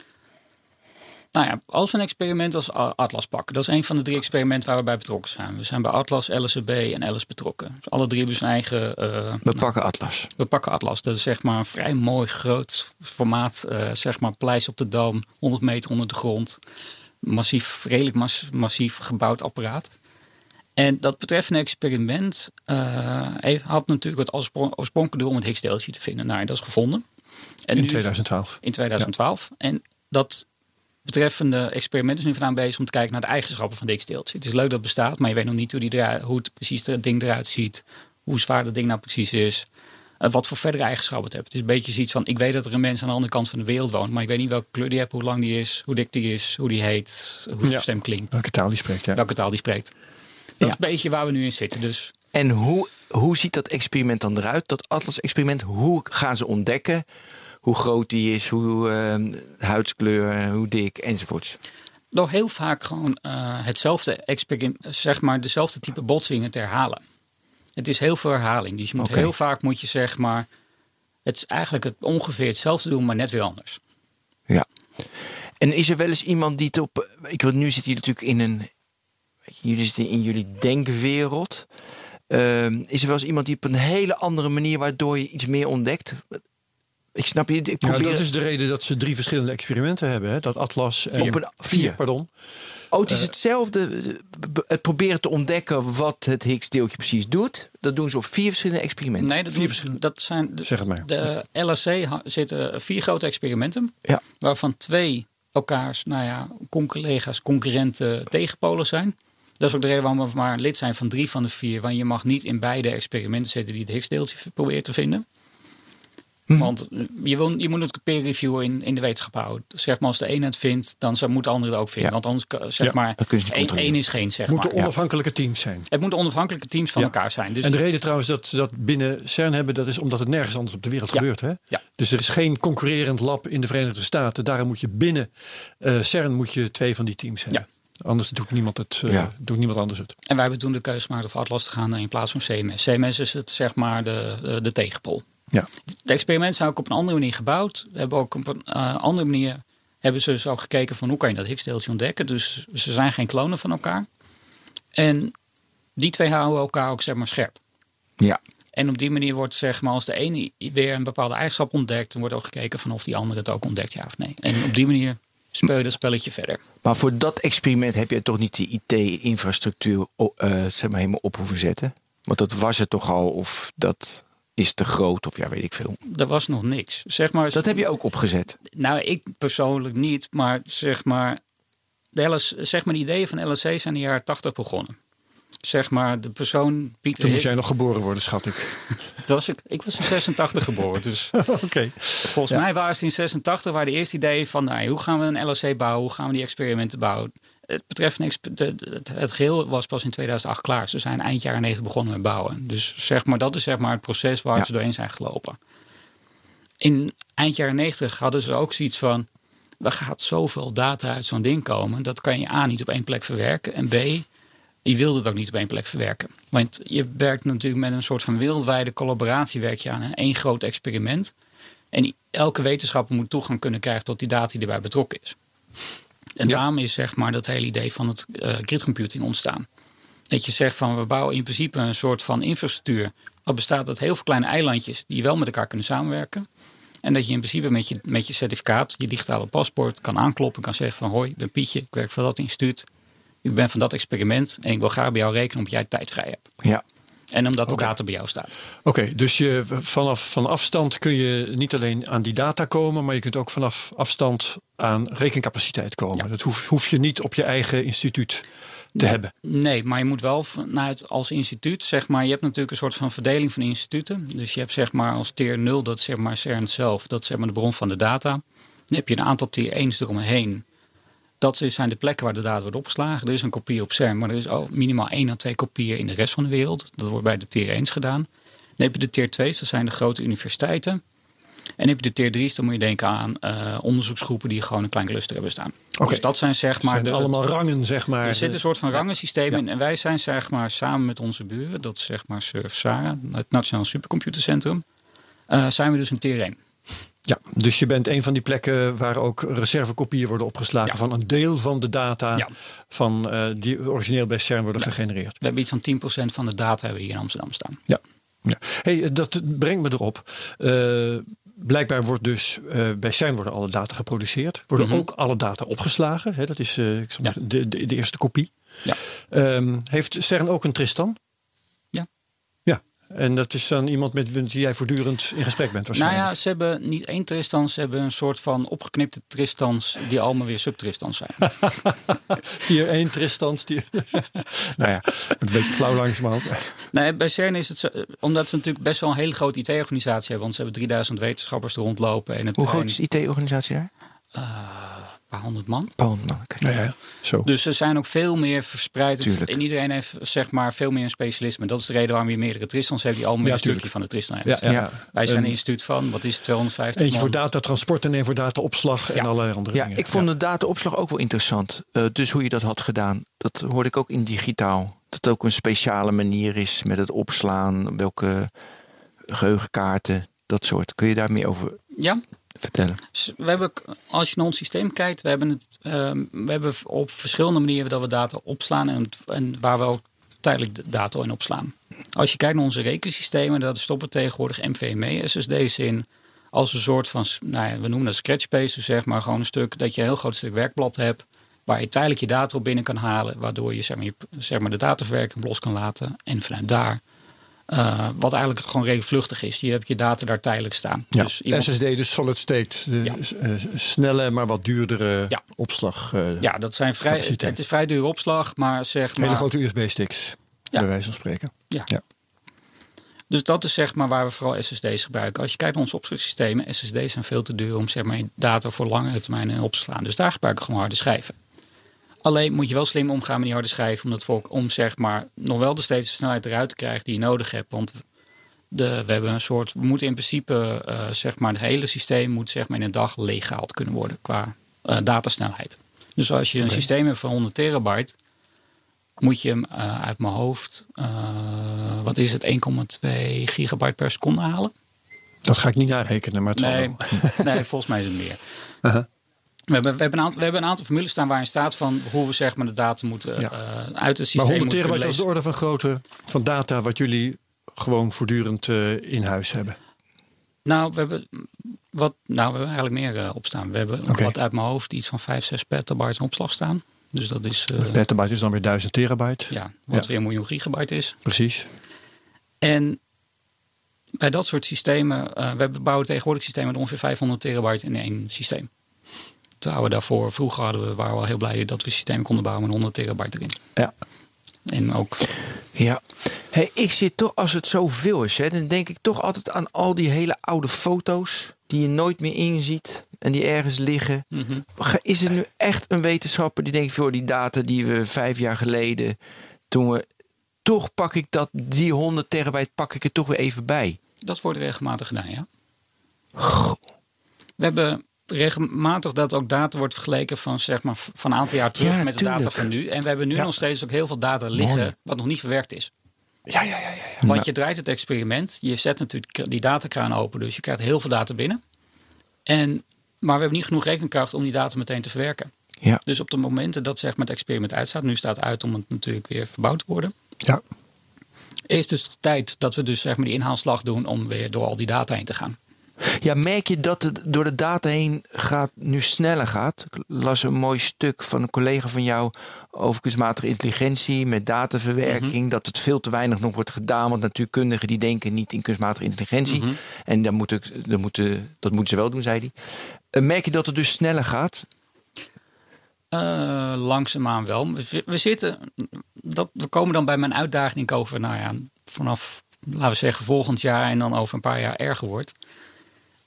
Nou ja, als we een experiment als Atlas pakken, dat is een van de drie experimenten waar we bij betrokken zijn. We zijn bij Atlas, LSB en Alice betrokken. Dus alle drie hebben zijn eigen. eh, We pakken Atlas. we pakken Atlas. Dat is zeg maar een vrij mooi groot formaat. eh, zeg maar paleis op de dam, 100 meter onder de grond. Massief, redelijk mas- massief gebouwd apparaat. En dat betreffende experiment heeft- had natuurlijk het oorspronkelijke doel om het Higgs-deeltje te vinden. Nou, dat is gevonden. En In nu- 2012. in 2012. En dat betreffende experiment is nu vandaan bezig om te kijken naar de eigenschappen van dit deeltje. Het is leuk dat het bestaat, maar je weet nog niet hoe, die hoe het precies het ding eruit ziet. Hoe zwaar dat ding nou precies is. Eh, wat voor verdere eigenschappen het heeft. Het is een beetje zoiets van, ik weet dat er een mens aan de andere kant van de wereld woont, maar ik weet niet welke kleur die heeft, hoe lang die is, hoe dik die is, hoe die heet, hoe zijn Ja. stem klinkt, Welke taal die spreekt, ja. welke taal die spreekt. Dat Ja. is een beetje waar we nu in zitten. Dus En hoe, hoe ziet dat experiment dan eruit? Dat Atlas-experiment, hoe gaan ze ontdekken hoe groot die is, hoe eh, huidskleur, hoe dik enzovoorts? door heel vaak gewoon eh, hetzelfde experiment, zeg maar dezelfde type botsingen te herhalen. Het is heel veel herhaling. Dus je moet heel vaak moet je zeg maar, het is eigenlijk het ongeveer hetzelfde doen, maar net weer anders. Ja. En is er wel eens iemand die het op. Ik wil nu zit hier natuurlijk in een. Weet je, jullie zitten in jullie denkwereld. Ehm, is er wel eens iemand die op een hele andere manier waardoor je iets meer ontdekt? Ik snap je. Ik Ja, probeer, dat is de reden dat ze drie verschillende experimenten hebben. Hè? Dat Atlas en Op een- vier. pardon. Oh, het is hetzelfde. eh, b- Het proberen te ontdekken wat het Higgs-deeltje precies doet. Dat doen ze op vier verschillende experimenten. Nee, dat, Vier doen- verschillende- dat zijn de, Zeg het maar. de LSC zitten vier grote experimenten, Ja. waarvan twee elkaars, nou ja, collega's, concurrenten tegenpolen zijn. Dat is ook de reden waarom we maar lid zijn van drie van de vier. Want je mag niet in beide experimenten zitten die het Higgs-deeltje probeert te vinden. Mhm. Want je, wil, je moet het peer review in, in de wetenschap houden. Zeg maar als de een het vindt, dan zou, moet de ander het ook vinden. Ja. Want anders, zeg Ja, maar, één, is geen, zeg moeten maar. onafhankelijke teams zijn. Het moeten onafhankelijke teams van Ja. elkaar zijn. Dus en de reden trouwens dat ze dat binnen CERN hebben, dat is omdat het nergens anders op de wereld Ja. gebeurt. Hè? Ja. Dus er is geen concurrerend lab in de Verenigde Staten. Daarom moet je binnen eh, CERN moet je twee van die teams hebben. Anders doet niemand, het, eh, Ja. doet niemand anders het. En wij hebben toen de keuze gemaakt voor Atlas te gaan in plaats van CMS. CMS is het, zeg maar de, de, de tegenpol. Ja. De experimenten zijn ook op een andere manier gebouwd. We hebben ook op een eh, andere manier hebben ze dus ook gekeken van hoe kan je dat Higgs-deeltje ontdekken. Dus ze zijn geen klonen van elkaar. En die twee houden elkaar ook zeg maar scherp. Ja. En op die manier wordt zeg maar als de ene weer een bepaalde eigenschap ontdekt, dan wordt ook gekeken van of die andere het ook ontdekt, ja of nee. En op die manier speel je dat spelletje verder. Maar voor dat experiment heb je toch niet de IT-infrastructuur eh, zeg maar helemaal op hoeven zetten? Want dat was het toch al, of dat is te groot, of ja, weet ik veel. Er was nog niks. Zeg maar, Dat heb je ook opgezet. Nou, ik persoonlijk niet, maar zeg maar, de, LS, zeg maar de ideeën van LSC zijn in de jaren 80 begonnen. Zeg maar, de persoon Pieter Toen moest jij nog geboren worden, schat ik. toen was ik, ik was in 86 geboren, dus Oké. volgens mij waren ze in 86 waar de eerste ideeën van, nou, hoe gaan we een LSC bouwen, hoe gaan we die experimenten bouwen. Het betreft niks, het, het geheel was pas in 2008 klaar. Ze zijn eind jaren 90 begonnen met bouwen. Dus zeg maar, dat is zeg maar het proces waar Ja. ze doorheen zijn gelopen. In eind jaren 90 hadden ze ook zoiets van, er gaat zoveel data uit zo'n ding komen. Dat kan je A niet op één plek verwerken. En B, je wilt het ook niet op één plek verwerken. Want je werkt natuurlijk met een soort van wereldwijde collaboratie werk je aan een één groot experiment. En elke wetenschapper moet toegang kunnen krijgen tot die data die erbij betrokken is. En Ja. daarom is zeg maar dat hele idee van het eh grid computing ontstaan. Dat je zegt van we bouwen in principe een soort van infrastructuur. Wat bestaat uit heel veel kleine eilandjes die wel met elkaar kunnen samenwerken. En dat je in principe met je, met je certificaat, je digitale paspoort, kan aankloppen. Kan zeggen van hoi, ik ben Pietje, ik werk voor dat instituut. Ik ben van dat experiment en ik wil graag bij jou rekenen omdat jij tijd vrij hebt. Ja. En omdat de data bij jou staat. Oké, dus je, vanaf van afstand kun je niet alleen aan die data komen, maar je kunt ook vanaf afstand aan rekencapaciteit komen. Ja. Dat hoef, hoef je niet op je eigen instituut te hebben. Nee, maar je moet wel vanuit als instituut, zeg maar, je hebt natuurlijk een soort van verdeling van instituten. Dus je hebt zeg maar als tier 0, dat zeg maar CERN zelf, dat is zeg maar de bron van de data. Dan heb je een aantal tier 1's eromheen. Dat zijn de plekken waar de data wordt opgeslagen. Er is een kopie op CERN, maar er is ook minimaal één à twee kopieën in de rest van de wereld. Dat wordt bij de tier 1's gedaan. Dan heb je de tier 2's, dat zijn de grote universiteiten. En dan heb je de tier 3's, dan moet je denken aan eh, onderzoeksgroepen die gewoon een klein cluster hebben staan. Oké. Dus dat zijn zeg Het maar zijn de, allemaal rangen, zeg maar. er zit een soort van rangensysteem Ja. in. En wij zijn zeg maar samen met onze buren, dat is zeg maar Surf Sara, het Nationaal Supercomputercentrum, eh, zijn we dus een tier 1. Ja, dus je bent een van die plekken waar ook reservekopieën worden opgeslagen Ja. van een deel van de data Ja. van, eh, die origineel bij CERN worden gegenereerd. We hebben iets van 10% van de data hebben we hier in Amsterdam staan. Ja. ja. Hey, dat brengt me erop. Eh, blijkbaar wordt dus eh, bij CERN worden alle data geproduceerd. Worden Mhm. ook alle data opgeslagen. Hè? Dat is eh, ik Ja. de, de eerste kopie. Ja. Ehm, heeft CERN ook een Tristan? En dat is dan iemand met wie jij voortdurend in gesprek bent Nou waarschijnlijk. ja, ze hebben niet één Tristan, ze hebben een soort van opgeknipte Tristans die allemaal weer subtristans zijn. Tier 1 Tristan, tier... nou ja, een beetje flauw langzamerhand. Nee, bij CERN is het zo, omdat ze natuurlijk best wel een hele grote IT-organisatie hebben. Want ze hebben 3000 wetenschappers er rondlopen. En het Hoe groot is de IT-organisatie daar? Een paar honderd man. Nou ja, zo. Dus ze zijn ook veel meer verspreid. Tuurlijk. En iedereen heeft zeg maar veel meer een specialisme. Dat is de reden waarom je meerdere Tristans hebt die allemaal Ja, een stukje van de Tristan Ja, hebt. ja. Ja. Wij zijn Een- een instituut van, wat is het, 250 Eentje voor man. datatransport en één voor dataopslag en allerlei andere Ja, dingen. ik vond de dataopslag ook wel interessant. Eh, dus hoe je dat had gedaan, dat hoorde ik ook in digitaal. Dat het ook een speciale manier is met het opslaan, welke geheugenkaarten, dat soort. Kun je daar meer over Ja, vertellen? We hebben, als je naar ons systeem kijkt, we hebben, het, ehm, we hebben op verschillende manieren dat we data opslaan en, en waar we ook tijdelijk de data in opslaan. Als je kijkt naar onze rekensystemen, dat stoppen tegenwoordig NVMe SSD's in als een soort van, nou ja, we noemen dat scratchspace, dus zeg maar gewoon een stuk dat je een heel groot stuk werkblad hebt waar je tijdelijk je data op binnen kan halen, waardoor je zeg maar, zeg maar de dataverwerking los kan laten en vanuit daar. Eh, wat eigenlijk gewoon redelijk vluchtig is. Je hebt je data daar tijdelijk staan. Ja, Dus iemand- SSD, dus solid state. De Ja. eh, snelle, maar wat duurdere Ja. opslag. eh, Ja, dat zijn vrij, het is vrij dure opslag, maar zeg Hele maar. grote USB-sticks, Ja. bij wijze van spreken. Ja. Ja. Dus dat is zeg maar waar we vooral SSD's gebruiken. Als je kijkt naar onze opslagsystemen, SSD's zijn veel te duur om zeg maar, data voor langere termijn in op te slaan. Dus daar gebruiken we gewoon harde schijven. Alleen moet je wel slim omgaan met die harde schijven, om, dat voor, om zeg maar, nog wel de steeds de snelheid eruit te krijgen die je nodig hebt. Want de, we hebben een soort, we moeten in principe eh, zeg maar, het hele systeem moet zeg maar, in een dag leeggehaald kunnen worden qua eh, datasnelheid. Dus als je een systeem hebt van 100 terabyte, moet je hem eh, uit mijn hoofd, wat is het, 1,2 gigabyte per seconde halen? Dat ga ik niet narekenen, maar het zal Nee, wel. nee, volgens mij is het meer. Aha. We hebben, we, hebben een aantal, we hebben een aantal formules staan waarin staat van hoe we zeg maar, de data moeten Ja. eh, uit het systeem Maar 100 moeten terabyte kunnen is de orde van grootte van data wat jullie gewoon voortdurend eh, in huis hebben. Nou, we hebben, wat, nou, we hebben eigenlijk meer eh, opstaan. We hebben wat uit mijn hoofd iets van 5, 6 petabyte in opslag staan. Dus dat is Petabyte is dan weer 1000 terabyte. ja, wat Ja. weer een miljoen gigabyte is. Precies. En bij dat soort systemen, we bouwen tegenwoordig systemen met ongeveer 500 terabyte in één systeem. We daarvoor, vroeger hadden we, waren we al heel blij dat we systemen konden bouwen met 100 terabyte erin. Ja. En ook, Ja. Hey, ik zit toch, als het zoveel is, hè, dan denk ik toch altijd aan al die hele oude foto's die je nooit meer inziet en die ergens liggen. Mhm. Is er nu echt een wetenschapper die denkt, voor die data die we vijf jaar geleden, toen we, toch pak ik dat, die 100 terabyte pak ik er toch weer even bij. dat wordt regelmatig gedaan, ja. We hebben regelmatig dat ook data wordt vergeleken van, zeg maar, van een aantal jaar terug Ja, met de data van nu. En we hebben nu Ja. nog steeds ook heel veel data liggen Mooi. wat nog niet verwerkt is. Ja, ja, ja. ja, ja. Want je draait het experiment, je zet natuurlijk die datakraan open, dus je krijgt heel veel data binnen. En, maar we hebben niet genoeg rekenkracht om die data meteen te verwerken. Ja. Dus op de momenten dat zeg maar, het experiment uitstaat, nu staat het uit om het natuurlijk weer verbouwd te worden, ja. is dus de tijd dat we dus zeg maar, die inhaalslag doen om weer door al die data heen te gaan. Ja, merk je dat het door de data heen gaat, nu sneller gaat? Ik las een mooi stuk van een collega van jou over kunstmatige intelligentie met dataverwerking. Dat het veel te weinig nog wordt gedaan. Want natuurkundigen die denken niet in kunstmatige intelligentie. En dan moet ik, dan moeten, dat moeten ze wel doen, zei hij. Eh, merk je dat het dus sneller gaat? Eh, langzaamaan wel. We, we zitten, dat, we komen dan bij mijn uitdaging over, nou ja, vanaf, laten we zeggen, volgend jaar en dan over een paar jaar erger wordt.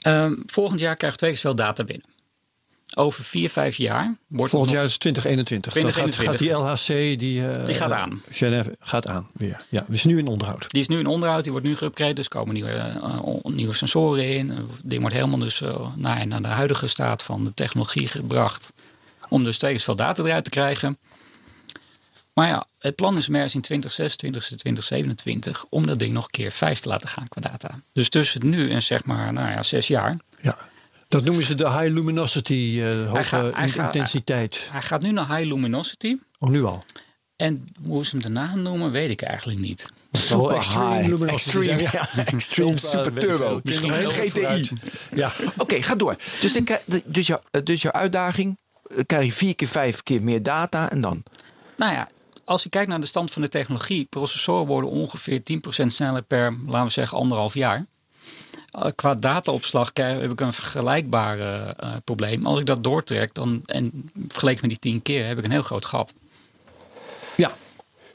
Ehm, volgend jaar krijgen we twee keer zoveel data binnen. Over vier, vijf jaar wordt Volgend jaar is 2021. Dan gaat, 2021. gaat die LHC, die, eh, Die gaat aan. Genève gaat aan weer. Ja, dus nu in onderhoud. Die is nu in onderhoud, die wordt nu geüpgrade, dus er komen nieuwe, eh, nieuwe sensoren in. Het ding wordt helemaal dus eh, naar, naar de huidige staat van de technologie gebracht. Om dus steeds veel data eruit te krijgen. Maar ja, het plan is om ergens in 2026, 2027 om dat ding nog een keer vijf te laten gaan qua data. Dus tussen nu en zeg maar, nou ja, zes jaar. Ja. Dat noemen ze de high luminosity, eh, hoge gaat- hij in- gaat- intensiteit. Hij gaat nu naar high luminosity. Oh, nu al. En hoe ze hem daarna noemen, weet ik eigenlijk niet. Super high. Extreme, ja, extreme, super turbo. Misschien GTI. Ja. Oké, ga door. Dus, dan krijg- dus, jouw, dus jouw uitdaging, eh, krijg je vier keer, vijf keer meer data en dan? Nou ja, als je kijkt naar de stand van de technologie, processoren worden ongeveer 10% sneller per, laten we zeggen, anderhalf jaar. Uh, qua dataopslag heb ik een vergelijkbare uh, probleem. Als ik dat doortrek dan, en vergeleken met die 10 keer, heb ik een heel groot gat. Ja.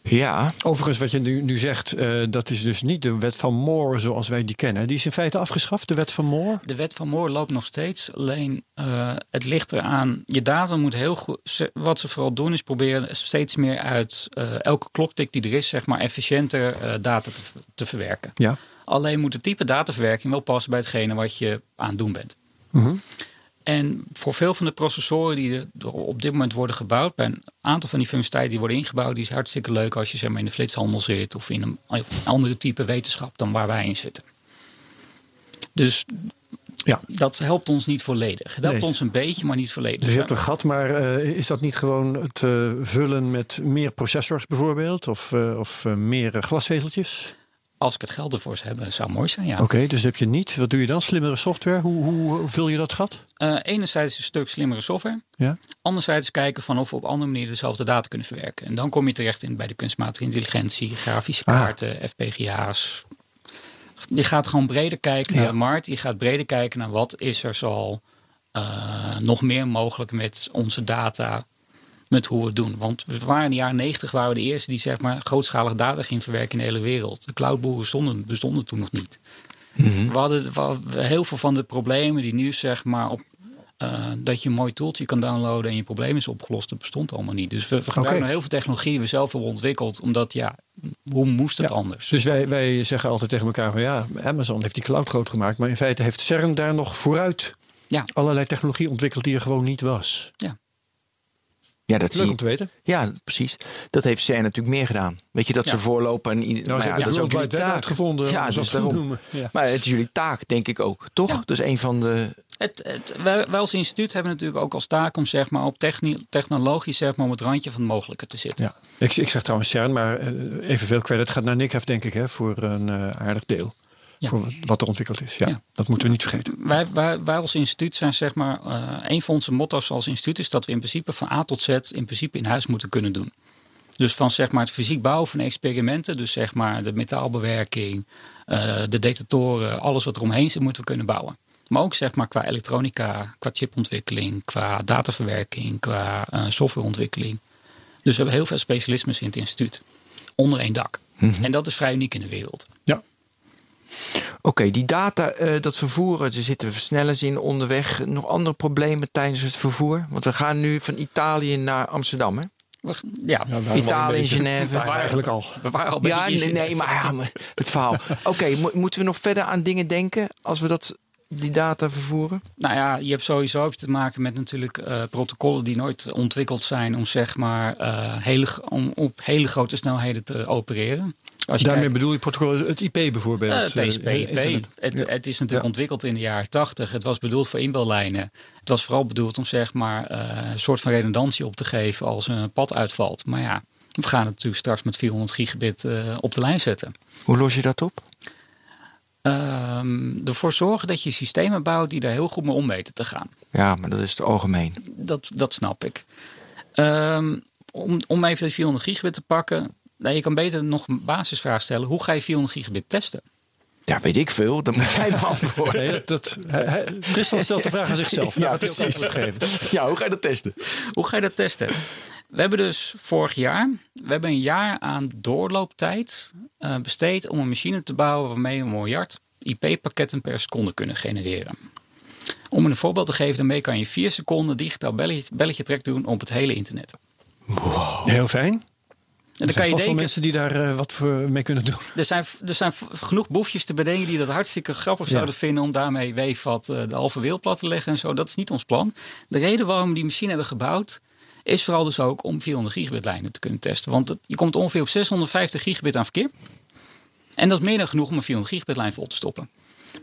Ja. Overigens, wat je nu, nu zegt, uh, dat is dus niet de wet van Moore zoals wij die kennen. Die is in feite afgeschaft, de wet van Moore? De wet van Moore loopt nog steeds. Alleen uh, het ligt eraan. Je data moet heel goed. Wat ze vooral doen is proberen steeds meer uit uh, elke kloktik die er is, zeg maar, efficiënter data te, te, verwerken. Ja. Alleen moet het type dataverwerking wel passen bij hetgene wat je aan het doen bent. Mm -hmm. En voor veel van de processoren die er op dit moment worden gebouwd, bij een aantal van die functionaliteiten die worden ingebouwd, die is hartstikke leuk als je zeg maar, in de flitshandel zit of in een, een andere type wetenschap dan waar wij in zitten. Dus ja. dat helpt ons niet volledig. Het helpt nee. ons een beetje, maar niet volledig. Dus je hebt een gat, maar uh, is dat niet gewoon het uh, vullen met meer processors bijvoorbeeld? Of, uh, of meer glasvezeltjes? Als ik het geld ervoor zou hebben, zou mooi zijn, ja. Oké, okay, dus heb je niet. Wat doe je dan? Slimmere software? Hoe, hoe vul je dat gat? Uh, enerzijds een stuk slimmere software. Ja. Anderzijds kijken van of we op andere manieren dezelfde data kunnen verwerken. En dan kom je terecht in bij de kunstmatige intelligentie, grafische kaarten, ah. FPGA's. Je gaat gewoon breder kijken naar ja. de markt. Je gaat breder kijken naar wat is er zoal uh, nog meer mogelijk met onze data met hoe we het doen. Want we waren in de jaren 90 waren we de eerste die zeg maar grootschalig data ging verwerken in de hele wereld. De cloudboeren bestonden, bestonden toen nog niet. Mhm. Mm -hmm. we, hadden, we, heel veel van de problemen die nu zeg maar op uh, dat je een mooi tooltje kan downloaden en je probleem is opgelost, dat bestond allemaal niet. Dus we, we gebruiken okay. heel veel technologie die we zelf hebben ontwikkeld, omdat ja, hoe moest het ja. anders? Dus wij, wij zeggen altijd tegen elkaar van ja, Amazon heeft die cloud groot gemaakt, maar in feite heeft CERN daar nog vooruit ja. allerlei technologie ontwikkeld die er gewoon niet was. Ja. Ja, dat Leuk zie om te weten. Ja, precies. Dat heeft zij natuurlijk meer gedaan. Weet je, dat Ja. ze voorlopen. En, Nou, maar ze ja, hebben dat is ook jullie taak. uitgevonden. Ja, dus te daarom. Ja. Maar het is jullie taak, denk ik ook. Toch? Ja. Dus een van de... Het, het, wij, wij als instituut hebben natuurlijk ook als taak om zeg maar, op techni- technologisch zeg maar, het randje van het mogelijke te zitten. Ja. Ik, ik zeg trouwens CERN, maar eh, evenveel credit gaat naar Nick, denk ik, hè, voor een eh, aardig deel. Ja. Voor wat- er ontwikkeld is. Ja, Ja. Dat moeten we niet vergeten. Wij, wij, wij als instituut zijn zeg maar, eh, een van onze motto's als instituut is dat we in principe van A tot Z in principe in huis moeten kunnen doen. Dus van zeg maar, het fysiek bouwen van experimenten, dus zeg maar de metaalbewerking, eh, de detectoren, alles wat er omheen zit, moeten we kunnen bouwen. Maar ook zeg maar qua elektronica, qua chipontwikkeling, qua dataverwerking, qua eh, softwareontwikkeling. Dus we hebben heel veel specialismes in het instituut. Onder één dak. En dat is vrij uniek in de wereld. Ja. Oké, die data, eh, dat vervoeren, er zitten versnellers in onderweg. Nog andere problemen tijdens het vervoer? Want we gaan nu van Italië naar Amsterdam, hè? We- Ja, we Italië, Genève. waren eigenlijk al. we waren al bij Ja, nee, nee, maar ja, het verhaal. Oké, mo- moeten we nog verder aan dingen denken als we dat, die data vervoeren? Nou ja, je hebt sowieso te maken met natuurlijk eh, protocollen die nooit ontwikkeld zijn om zeg maar eh, hele, om op hele grote snelheden te opereren. Als je Daarmee kijkt- bedoel je protocol, het IP bijvoorbeeld. Eh, eh, in IP. internet. Het, Ja. het is natuurlijk Ja. ontwikkeld in de jaren 80. Het was bedoeld voor inbellijnen. Het was vooral bedoeld om zeg maar eh, een soort van redundantie op te geven als een pad uitvalt. Maar ja, we gaan het natuurlijk straks met 400 gigabit eh, op de lijn zetten. Hoe los je dat op? Ehm, ervoor zorgen dat je systemen bouwt die daar heel goed mee om weten te gaan. Ja, maar dat is het algemeen. Dat, dat snap ik. Ehm, om, om even de 400 gigabit te pakken. Nou, je kan beter nog een basisvraag stellen. Hoe ga je 400 gigabit testen? Ja, weet ik veel. Dat moet jij me antwoorden. Nee, dat, dat, hij- hij- Tristan stelt de vraag aan zichzelf. Nou, Ja, precies. Ja, hoe ga je dat testen? Hoe ga je dat testen? We hebben dus vorig jaar, we hebben een jaar aan doorlooptijd eh, besteed om een machine te bouwen waarmee we een miljard IP-pakketten per seconde kunnen genereren. Om een voorbeeld te geven, daarmee kan je vier seconden digitaal belletje, belletje trek doen op het hele internet. Heel fijn. En Er zijn kan je denken, mensen die daar eh, wat voor mee kunnen doen. er zijn, er zijn genoeg boefjes te bedenken die dat hartstikke grappig Ja. zouden vinden om daarmee weefvat eh, de halve wereld plat te leggen en zo. Dat is niet ons plan. De reden waarom we die machine hebben gebouwd is vooral dus ook om 400 gigabit lijnen te kunnen testen. Want het- je komt ongeveer op 650 gigabit aan verkeer. En dat is meer dan genoeg om een 400 gigabit lijn vol te stoppen.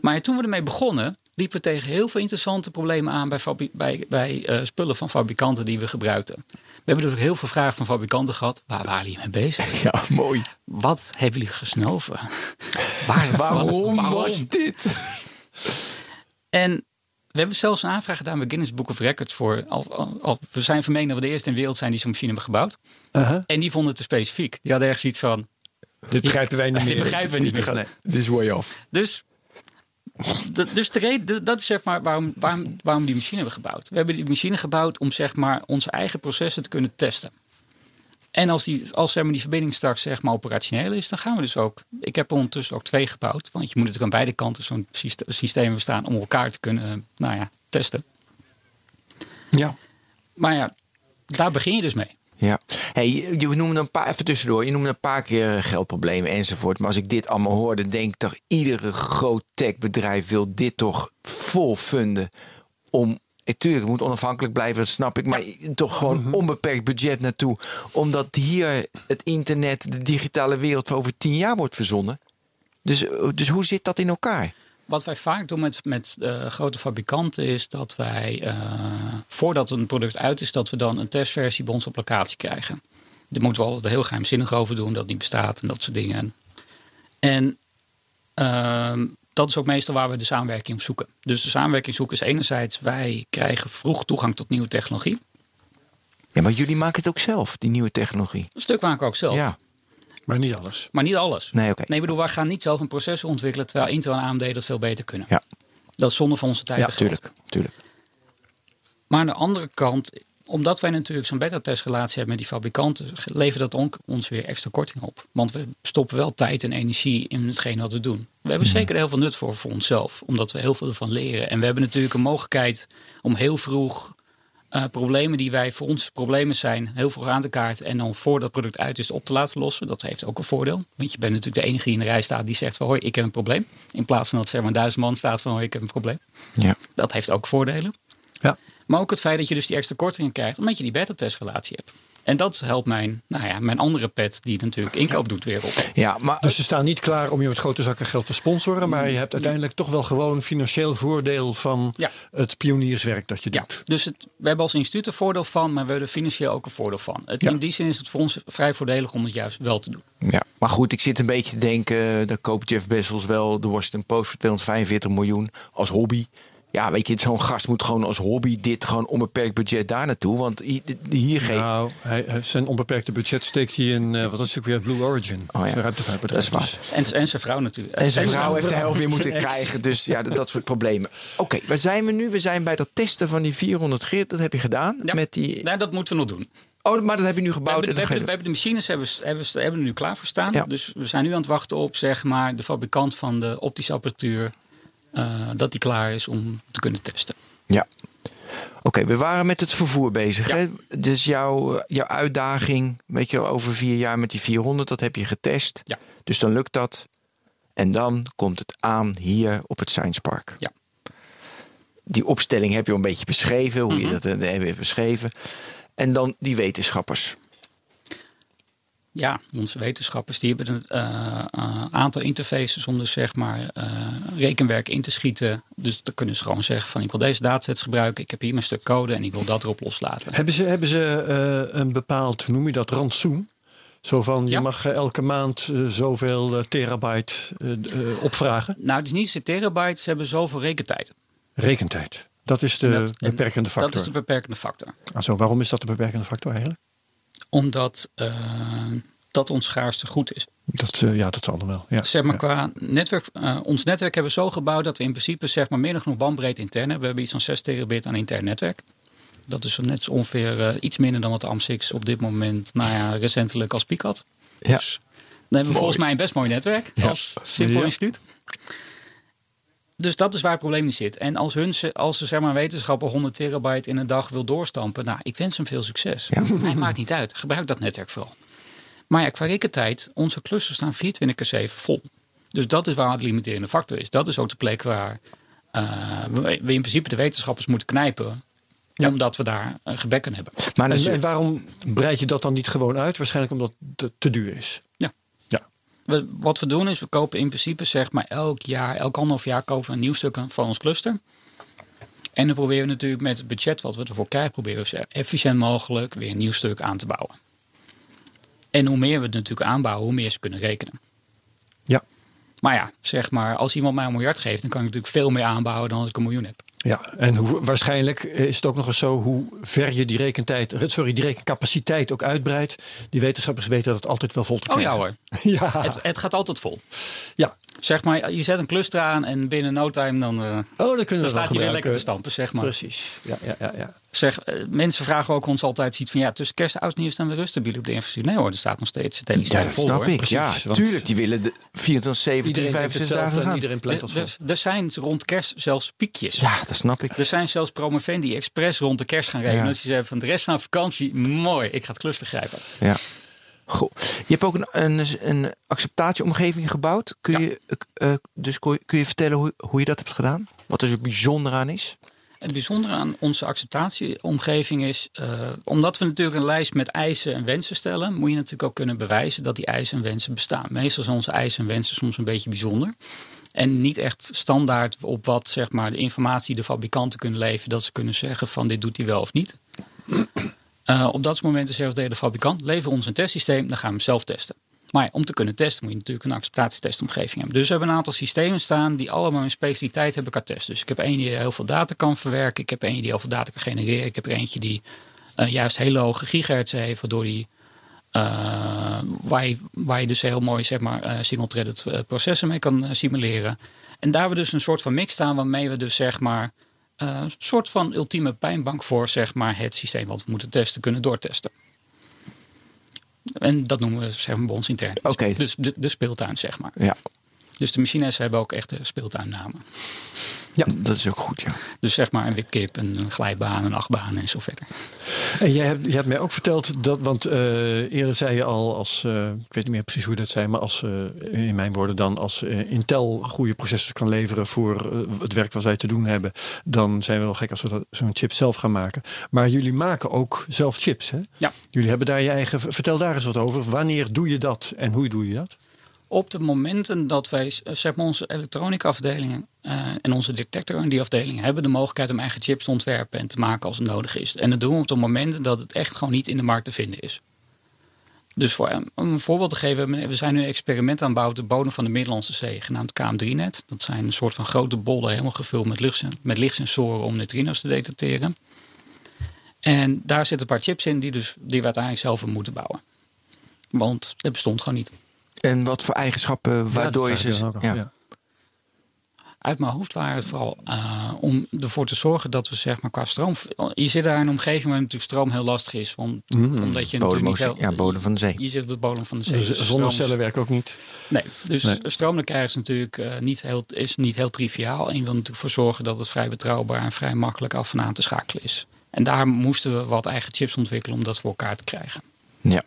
Maar toen we ermee begonnen, liepen we tegen heel veel interessante problemen aan bij, bij, bij eh, spullen van fabrikanten die we gebruikten. We hebben dus ook heel veel vragen van fabrikanten gehad. Waar waren jullie mee bezig? Ja, mooi. Wat hebben jullie gesnoven? Waar, Waarom waarom? was dit? En We hebben zelfs een aanvraag gedaan bij Guinness Book of Records voor. Al, al, al- we zijn vermeend dat we de eerste in de wereld zijn die zo'n machine hebben gebouwd. Uh-huh. En die vonden het te specifiek. Die hadden echt zoiets van. Dit begrijpen wij niet Dit meer. begrijpen we niet meer. Nee. This way off. Dus, dus de reden, dat is zeg maar waarom, waarom, waarom we die machine hebben gebouwd. We hebben die machine gebouwd om zeg maar onze eigen processen te kunnen testen. En als, die, als zeg maar, die verbinding straks zeg maar, operationeel is, dan gaan we dus ook. Ik heb er ondertussen ook twee gebouwd. Want je moet natuurlijk aan beide kanten zo'n syste- systeem bestaan om elkaar te kunnen nou ja, testen. Ja. Maar ja, daar begin je dus mee. Ja. Hey, je je noemde een paar, even tussendoor, je noemde een paar keer geldproblemen enzovoort. Maar als ik dit allemaal hoorde, denk ik toch, iedere groot techbedrijf wil dit toch vol funden om. eh, Tuurlijk, het moet onafhankelijk blijven, dat snap ik. Maar toch gewoon onbeperkt budget naartoe. Omdat hier het internet, de digitale wereld voor over tien jaar wordt verzonnen. Dus, eh, dus hoe zit dat in elkaar? Wat wij vaak doen met, met eh, grote fabrikanten is dat wij, eh, voordat een product uit is, dat we dan een testversie bij ons op locatie krijgen. Daar moeten we altijd heel geheimzinnig over doen, dat niet bestaat en dat soort dingen. En ehm, dat is ook meestal waar we de samenwerking op zoeken. Dus de samenwerking zoeken is enerzijds, wij krijgen vroeg toegang tot nieuwe technologie. Ja, maar jullie maken het ook zelf, die nieuwe technologie. Een stuk maken we ook zelf, Ja, Maar niet alles. maar niet alles. nee, oké. Nee, ik bedoel, wij gaan niet zelf een proces ontwikkelen, terwijl Intel en AMD dat veel beter kunnen. Ja. Dat is zonde van onze tijd Ja, tuurlijk, tuurlijk. Maar aan de andere kant, omdat wij natuurlijk zo'n beta-testrelatie hebben met die fabrikanten, levert dat on- ons weer extra korting op. Want we stoppen wel tijd en energie in hetgeen wat we doen. We hebben zeker heel veel nut voor voor onszelf, omdat we heel veel ervan leren. En we hebben natuurlijk een mogelijkheid om heel vroeg eh, problemen die wij voor ons problemen zijn, heel vroeg aan te kaarten en dan voor dat product uit is op te laten lossen. Dat heeft ook een voordeel. Want je bent natuurlijk de enige die in de rij staat die zegt van hoi, ik heb een probleem. In plaats van dat zeg maar duizend man staat van hoi, ik heb een probleem. Ja. Dat heeft ook voordelen. Ja. Maar ook het feit dat je dus die extra kortingen krijgt, omdat je die beta-testrelatie hebt. En dat helpt mijn, nou ja, mijn andere pet, die natuurlijk inkoop doet, weer op. ja, maar Dus ze staan niet klaar om je met grote zakken geld te sponsoren. Maar je hebt uiteindelijk toch wel gewoon financieel voordeel van Ja. het pionierswerk dat je Ja, doet. dus het, we hebben als instituut een voordeel van, maar we hebben er financieel ook een voordeel van. Het, Ja. In die zin is het voor ons vrij voordelig om het juist wel te doen. Ja, maar goed, ik zit een beetje te denken, dan koopt Jeff Bezos wel de Washington Post voor 245 miljoen als hobby. Ja, weet je, zo'n gast moet gewoon als hobby dit gewoon onbeperkt budget daar naartoe. Want hi- hier geen... Nou, hij, zijn onbeperkte budget steekt hij in, eh, wat is het weer, Blue Origin. Oh ja, dat is waar. Dus- En, en zijn vrouw natuurlijk. En zijn vrouw heeft de helft weer moeten krijgen. Dus ja, dat, dat soort problemen. Oké, waar zijn we nu? We zijn bij dat testen van die 400 grit. Dat heb je gedaan. Ja. Met die... Nee, dat moeten we nog doen. Oh, maar dat heb je nu We gebouwd. hebben, we, en dan hebben, we hebben de machines hebben, we- hebben, we- hebben we nu klaar voor staan. Ja. Dus we zijn nu aan het wachten op zeg maar, de fabrikant van de optische apparatuur. Eh, dat die klaar is om te kunnen testen. Ja. Oké, we waren met het vervoer bezig. Ja. Hè? Dus jouw, jouw uitdaging, weet je, over vier jaar met die 400, dat heb je getest. Ja. Dus dan lukt dat. En dan komt het aan hier op het Science Park. Ja. Die opstelling heb je al een beetje beschreven, hoe Mhm. je dat eh, heb je beschreven. En dan die wetenschappers. Ja, onze wetenschappers die hebben een eh, eh, aantal interfaces om dus zeg maar eh, rekenwerk in te schieten. Dus dan kunnen ze gewoon zeggen van ik wil deze datasets gebruiken. Ik heb hier mijn stuk code en ik wil dat erop loslaten. Hebben ze, hebben ze een bepaald, hoe noem je dat, rantsoen? Zo van, je Ja. mag elke maand zoveel terabyte opvragen. Nou, het is niet zozeer terabytes, ze hebben zoveel rekentijd. Rekentijd. Dat is de dat- beperkende factor. Dat is de beperkende factor. Ah, zo, waarom is dat de beperkende factor eigenlijk? Omdat eh, dat ons schaarste goed is. Dat, eh, ja, dat zal dan wel. Ja. Zeg maar Ja. qua netwerk, eh, ons netwerk hebben we zo gebouwd dat we in principe zeg maar meer dan genoeg bandbreedte intern hebben. We hebben iets van 6 terabit aan intern netwerk. Dat is net zo ongeveer iets minder dan wat de AMSIX op dit moment, nou ja, recentelijk als piek had. Ja. Dus dan hebben we volgens mij een best mooi netwerk Ja. als simpel Ja. instituut. Dus dat is waar het probleem in zit. En als, hun, ze- als ze zeg maar, wetenschapper 100 terabyte in een dag wil doorstampen, nou, ik wens hem veel succes. Mij maakt niet uit. Gebruik dat netwerk vooral. Maar ja, qua rekentijd, onze clusters staan 24 keer 7 vol. Dus dat is waar het limiterende factor is. Dat is ook de plek waar eh, we, in principe de wetenschappers moeten knijpen. Omdat we daar een gebek aan hebben. Maar En, is- en waarom breid je dat dan niet gewoon uit? Waarschijnlijk omdat het te duur is. We, wat we doen is, we kopen in principe zeg maar elk jaar, elk anderhalf jaar kopen we een nieuw stuk van ons cluster. En dan proberen we natuurlijk met het budget wat we ervoor krijgen, proberen we zo efficiënt mogelijk weer een nieuw stuk aan te bouwen. En hoe meer we het natuurlijk aanbouwen, hoe meer ze kunnen rekenen. Ja. Maar ja, zeg maar, als iemand mij een miljard geeft, dan kan ik natuurlijk veel meer aanbouwen dan als ik een miljoen heb. Ja, en hoe, waarschijnlijk is het ook nog eens zo hoe ver je die rekentijd, sorry, die rekencapaciteit ook uitbreidt. Die wetenschappers weten dat het altijd wel vol te Oh krijgen. ja hoor, ja. het, het gaat altijd vol. ja. Zeg maar, je zet een cluster aan en binnen no time dan, eh, Oh, dan kunnen we dan staat hij weer lekker te stampen, zeg maar. Precies. Ja, ja, ja, ja. Zeg, eh, mensen vragen ook ons altijd iets van ja, tussen kerst en oud en nieuw staan we rustig op de infrastructuur. Nee hoor, er staat nog steeds het hele Ja, stijl dat vol snap hoor. ik. Precies, ja, want- tuurlijk. Die willen de 24, 7, Iedereen denkt 65 hetzelfde dagen en gaan. iedereen plant dat vol. Er, er zijn rond kerst zelfs piekjes. Ja, dat snap ik. Er zijn zelfs promovendi die expres rond de kerst gaan rekenen. Ja. Dat ze zeggen van de rest van vakantie, mooi, ik ga het cluster grijpen. Ja. Goh. Je hebt ook een, een, een acceptatieomgeving gebouwd. Kun Ja. je, eh, eh, dus kun je, kun je vertellen hoe, hoe je dat hebt gedaan? Wat er zo bijzonder aan is? Het bijzondere aan onze acceptatieomgeving is, eh, omdat we natuurlijk een lijst met eisen en wensen stellen, moet je natuurlijk ook kunnen bewijzen dat die eisen en wensen bestaan. Meestal zijn onze eisen en wensen soms een beetje bijzonder. En niet echt standaard op wat zeg maar, de informatie de fabrikanten kunnen leveren, dat ze kunnen zeggen van dit doet hij wel of niet. Eh, op dat moment zegt we tegen de fabrikant, lever ons een testsysteem, dan gaan we hem zelf testen. Maar om te kunnen testen moet je natuurlijk een acceptatietestomgeving hebben. Dus we hebben een aantal systemen staan die allemaal een specialiteit hebben qua test. Dus ik heb één die heel veel data kan verwerken. Ik heb één die heel veel data kan genereren. Ik heb er eentje die eh, juist hele hoge gigahertz heeft, waardoor die eh, waar, je, waar je dus heel mooi zeg maar, eh, single-threaded processen mee kan simuleren. En daar we dus een soort van mix staan waarmee we dus zeg maar een soort van ultieme pijnbank voor zeg maar, het systeem wat we moeten testen kunnen doortesten. En dat noemen we zeg maar, bij ons intern. Oké. Dus de, de speeltuin, zeg maar. Ja, Dus de machines hebben ook echt de speeltuinnamen. Ja. dat is ook goed, ja. Dus zeg maar een wipkip, een, glijbaan, een achtbaan en zo verder. En jij hebt, je hebt mij ook verteld dat, want eh, eerder zei je al als, eh, ik weet niet meer precies hoe je dat zei, maar als, eh, in mijn woorden dan, als Intel goede processors kan leveren voor het werk wat zij te doen hebben, dan zijn we wel gek als we zo'n chip zelf gaan maken. Maar jullie maken ook zelf chips, hè? Ja. Jullie hebben daar je eigen, vertel daar eens wat over. Wanneer doe je dat en hoe doe je dat? Op de momenten dat wij eh, zeg maar, onze elektronica afdelingen eh, en onze detector en die afdelingen hebben de mogelijkheid om eigen chips te ontwerpen en te maken als het nodig is. En dat doen we op de momenten dat het echt gewoon niet in de markt te vinden is. Dus voor, om een voorbeeld te geven, we zijn nu een experiment aan bouwen op de bodem van de Middellandse Zee, genaamd KM3-net. Dat zijn een soort van grote bollen, helemaal gevuld met, lucht, met lichtsensoren om neutrino's te detecteren. En daar zitten een paar chips in die, dus, die we uiteindelijk zelf moeten bouwen. Want het bestond gewoon niet. En wat voor eigenschappen waardoor Ja, je ze... ja. Uit mijn hoofd waren het vooral eh, om ervoor te zorgen dat we zeg maar qua stroom... Je zit daar in een omgeving waar natuurlijk stroom heel lastig is. Want, omdat je natuurlijk Bodem, niet heel, ja, bodem van de zee. Je zit op de bodem van de zee. Dus dus zonder stroom is- cellen werkt ook niet. Nee, dus Nee. stroom krijgen is natuurlijk eh, niet heel, is niet heel triviaal. En je wil natuurlijk voor zorgen dat het vrij betrouwbaar en vrij makkelijk af en aan te schakelen is. En daar moesten we wat eigen chips ontwikkelen om dat voor elkaar te krijgen. Ja.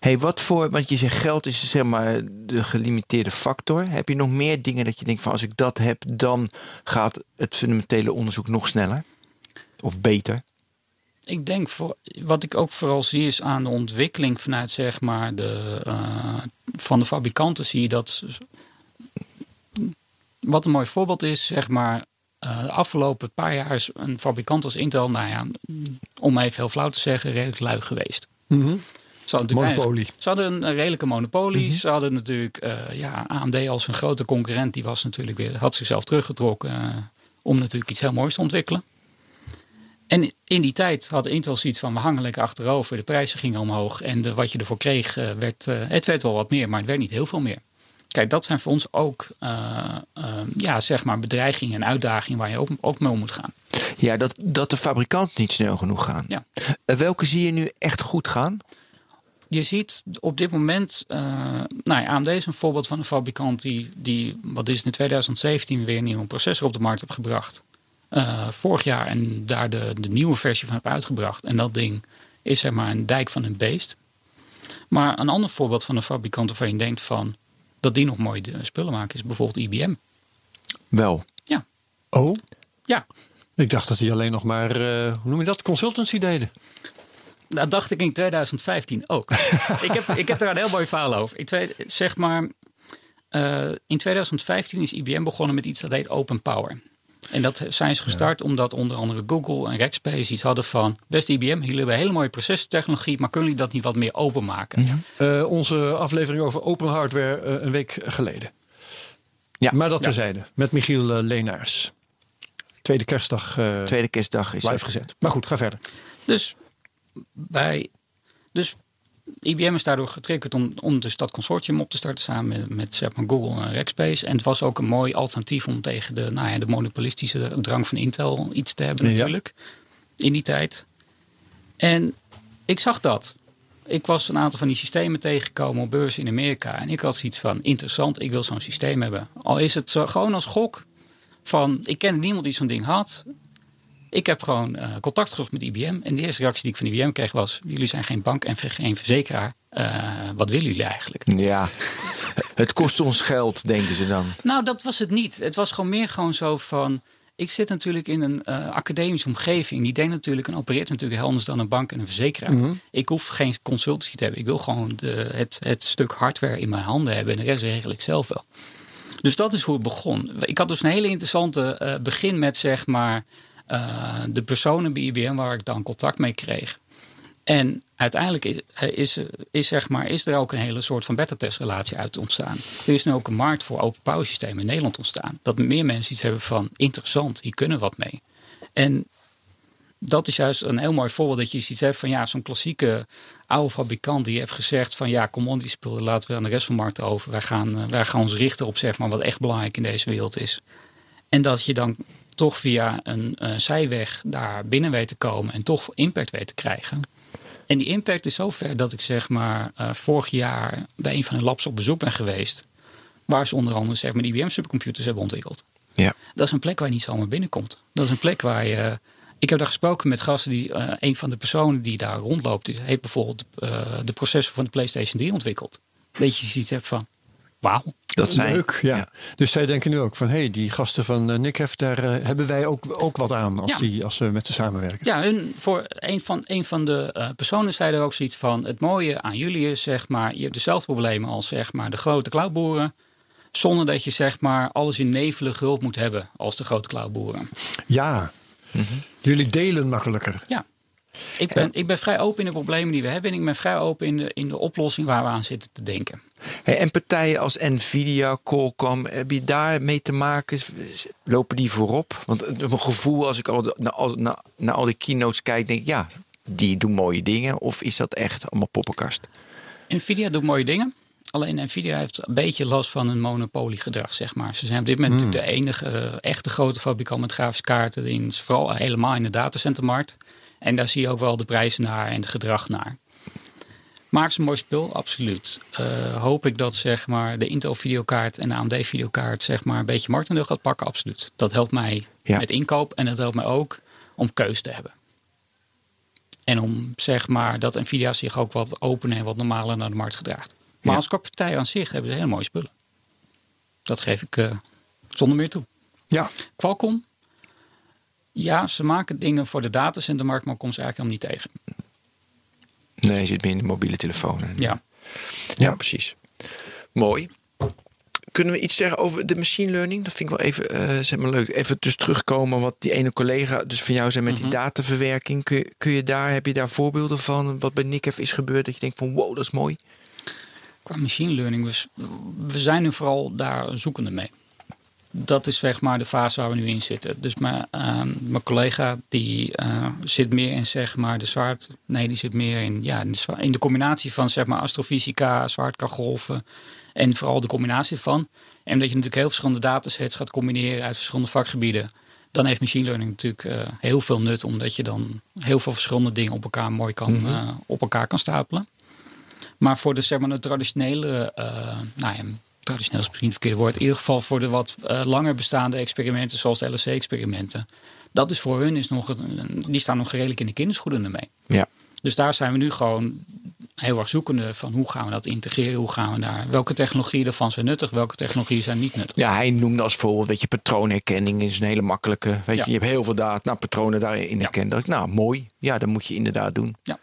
Hey, wat voor, want je zegt geld is zeg maar de gelimiteerde factor. Heb je nog meer dingen dat je denkt van als ik dat heb, dan gaat het fundamentele onderzoek nog sneller? Of beter? Ik denk, voor, wat ik ook vooral zie is aan de ontwikkeling vanuit zeg maar de, eh, van de fabrikanten zie je dat. Wat een mooi voorbeeld is, zeg maar, eh, de afgelopen paar jaar is een fabrikant als Intel, nou ja, om even heel flauw te zeggen, redelijk lui geweest. Ze hadden natuurlijk Monopolie. Ze hadden een redelijke monopolie. Ze hadden natuurlijk eh, ja, AMD als een grote concurrent. Die was natuurlijk weer, had zichzelf teruggetrokken eh, om natuurlijk iets heel moois te ontwikkelen. En in die tijd had Intel zoiets van we hangen lekker achterover. De prijzen gingen omhoog. En de, wat je ervoor kreeg, eh, werd, eh, het werd wel wat meer, maar het werd niet heel veel meer. Kijk, dat zijn voor ons ook ja, zeg maar bedreigingen en uitdagingen waar je ook, ook mee om moet gaan. Ja, dat, dat de fabrikant niet snel genoeg gaan. Ja. Welke zie je nu echt goed gaan? Je ziet op dit moment, eh, nou ja, AMD is een voorbeeld van een fabrikant die, die wat is het, in 2017 weer een nieuwe processor op de markt heeft gebracht. Eh, vorig jaar en daar de, de nieuwe versie van heb uitgebracht. En dat ding is zeg maar een dijk van een beest. Maar een ander voorbeeld van een fabrikant waarvan je denkt van dat die nog mooie spullen maken is bijvoorbeeld IBM. Wel. Ja, Oh, ja. ik dacht dat die alleen nog maar, eh, hoe noem je dat, consultancy deden. Dat dacht ik in 2015 ook. ik, heb, ik heb daar een heel mooi verhaal over. Ik twee, zeg maar, eh, in 2015 is IBM begonnen met iets dat heet Open Power. En dat zijn ze gestart omdat onder andere Google en Rackspace iets hadden van... Beste IBM, jullie hebben hele mooie processortechnologie... maar kunnen jullie dat niet wat meer openmaken? Eh, onze aflevering over open hardware eh, een week geleden. Ja. Maar dat terzijde, met Michiel Leenaars. tweede kerstdag eh, Tweede kerstdag is live gezet. Maar goed, ga verder. Dus bij. Dus IBM is daardoor getriggerd om, om dus dat consortium op te starten samen met, met zeg maar, Google en Rackspace. En het was ook een mooi alternatief om tegen de, nou ja, de monopolistische drang van Intel iets te hebben Ja. natuurlijk. In die tijd. En ik zag dat. Ik was een aantal van die systemen tegengekomen op beurzen in Amerika. En ik had zoiets van, interessant, ik wil zo'n systeem hebben. Al is het zo, gewoon als gok van, ik ken niemand die zo'n ding had. Ik heb gewoon eh, contact gezocht met IBM. En de eerste reactie die ik van IBM kreeg was... jullie zijn geen bank en geen verzekeraar. Eh, wat willen jullie eigenlijk? Ja, het kost ons geld, denken ze dan. Nou, dat was het niet. Het was gewoon meer gewoon zo van... Ik zit natuurlijk in een eh, academische omgeving. Die denkt natuurlijk en opereert natuurlijk heel anders dan een bank en een verzekeraar. Ik hoef geen consultancy te hebben. Ik wil gewoon de, het, het stuk hardware in mijn handen hebben. En de rest regel ik zelf wel. Dus dat is hoe het begon. Ik had dus een hele interessante eh, begin met zeg maar eh, de personen bij IBM waar ik dan contact mee kreeg. En uiteindelijk is, is, is, zeg maar, is er ook een hele soort van beta-testrelatie uit ontstaan. Er is nu ook een markt voor open power systemen in Nederland ontstaan. Dat meer mensen iets hebben van interessant, hier kunnen wat mee. En dat is juist een heel mooi voorbeeld dat je iets hebt van ja, zo'n klassieke oude fabrikant die heeft gezegd van ja, commodity spullen laten we aan de rest van de markt over. Wij gaan, eh, wij gaan ons richten op zeg maar wat echt belangrijk in deze wereld is. En dat je dan toch via een eh, zijweg daar binnen weet te komen en toch impact weet te krijgen. En die impact is zover dat ik zeg maar eh, vorig jaar bij een van de labs op bezoek ben geweest. Waar ze onder andere zeg maar die IBM supercomputers hebben ontwikkeld. Ja. Dat is een plek waar je niet zomaar binnenkomt. Dat is een plek waar je. Ik heb daar gesproken met gasten die. eh, een van de personen die daar rondloopt, die heeft bijvoorbeeld de processor van de PlayStation 3 ontwikkeld. Dat je ziet hebt van. Wauw. Dat zijn. Leuk, ja. Dus zij denken nu ook van... hé, hey, die gasten van uh, Nikhef, daar uh, hebben wij ook, ook wat aan... als, Ja. die, als we met ze samenwerken. Ja, en voor een van, een van de eh, personen zei er ook zoiets van: het mooie aan jullie is zeg maar, je hebt dezelfde problemen als zeg maar de grote cloudboeren. Zonder dat je zeg maar alles in nevelige hulp moet hebben als de grote cloudboeren. Ja, jullie delen makkelijker. Ja. Ik ben, ik ben vrij open in de problemen die we hebben. En ik ben vrij open in de, in de oplossing waar we aan zitten te denken. Hey, en partijen als Nvidia, Qualcomm, heb je daar mee te maken? Lopen die voorop? Want mijn gevoel als ik al de- naar, al- naar, naar al die keynotes kijk, denk ik ja, die doen mooie dingen. Of is dat echt allemaal poppenkast? Nvidia doet mooie dingen. Alleen Nvidia heeft een beetje last van een monopoliegedrag, zeg maar. Ze zijn op dit moment natuurlijk de enige eh, echte grote fabrikant met grafische kaarten. In, vooral helemaal in de datacentermarkt. En daar zie je ook wel de prijzen naar en het gedrag naar. Maakt ze een mooi spul? Absoluut. Eh, hoop ik dat zeg maar, de Intel videokaart en de AMD videokaart zeg maar, een beetje marktendeel gaat pakken? Absoluut. Dat helpt mij Ja. met inkoop en dat helpt mij ook om keus te hebben. En om zeg maar dat Nvidia zich ook wat opener en wat normaler naar de markt gedraagt. Maar Ja. als partij aan zich hebben ze hele mooie spullen. Dat geef ik eh, zonder meer toe. Ja, Qualcomm, ja, ze maken dingen voor de datacentermarkt, maar ik kom ze eigenlijk helemaal niet tegen. Nee, je zit meer in de mobiele telefoon. Ja. Ja, precies. Mooi. Kunnen we iets zeggen over de machine learning? Dat vind ik wel even eh, zeg maar leuk. Even dus terugkomen wat die ene collega dus van jou zei met die dataverwerking. Kun je, kun je daar, heb je daar voorbeelden van wat bij Nick is gebeurd? Dat je denkt van wow, dat is mooi. Qua machine learning, we, we zijn nu vooral daar zoekende mee. Dat is zeg maar de fase waar we nu in zitten. Dus mijn, eh, mijn collega die eh, zit meer in zeg maar de zwart. Nee, die zit meer in, ja, in, de, in de combinatie van zeg maar astrofysica, zwaartekrachtgolven. En vooral de combinatie van. En omdat je natuurlijk heel verschillende datasets gaat combineren uit verschillende vakgebieden. Dan heeft machine learning natuurlijk eh, heel veel nut. Omdat je dan heel veel verschillende dingen op elkaar mooi kan, eh, op elkaar kan stapelen. Maar voor de, zeg maar, de traditionele, nou ja, traditioneel is misschien het verkeerde woord. In ieder geval voor de wat eh, langer bestaande experimenten, zoals de LSC-experimenten. Dat is voor hun, is nog die staan nog redelijk in de kinderschoenen ermee. Ja. Dus daar zijn we nu gewoon heel erg zoekende van hoe gaan we dat integreren, hoe gaan we daar, welke technologieën ervan zijn nuttig, welke technologieën zijn niet nuttig. Ja, hij noemde als voorbeeld dat je patroonherkenning is een hele makkelijke. Weet Ja. je, je hebt heel veel data, nou, patronen daarin Ja. ik, nou, mooi. Ja, dat moet je inderdaad doen. Ja.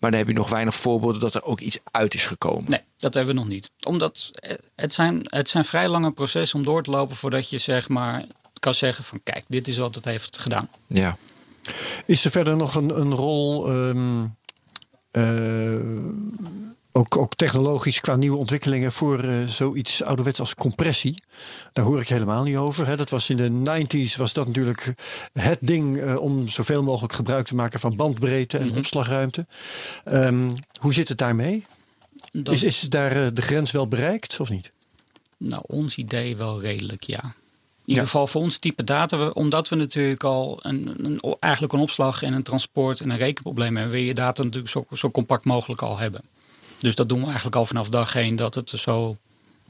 Maar dan heb je nog weinig voorbeelden dat er ook iets uit is gekomen. Nee, dat hebben we nog niet. Omdat eh, het zijn, het zijn vrij lange processen om door te lopen voordat je zeg maar kan zeggen van kijk, dit is wat het heeft gedaan. Ja. Is er verder nog een, een rol ehm, eh, ook, ook technologisch qua nieuwe ontwikkelingen voor uh, zoiets ouderwets als compressie. Daar hoor ik helemaal niet over. Hè. Dat was in de 90s was dat natuurlijk het ding uh, om zoveel mogelijk gebruik te maken van bandbreedte en mm -hmm. opslagruimte. Um, hoe zit het daarmee? Dat... Is, is daar uh, de grens wel bereikt of niet? Nou, ons idee wel redelijk, ja. In ieder geval voor ons type data, omdat we natuurlijk al een, een, eigenlijk een opslag en een transport en een rekenprobleem hebben, wil je data natuurlijk zo, zo compact mogelijk al hebben. Dus dat doen we eigenlijk al vanaf dag één dat het er zo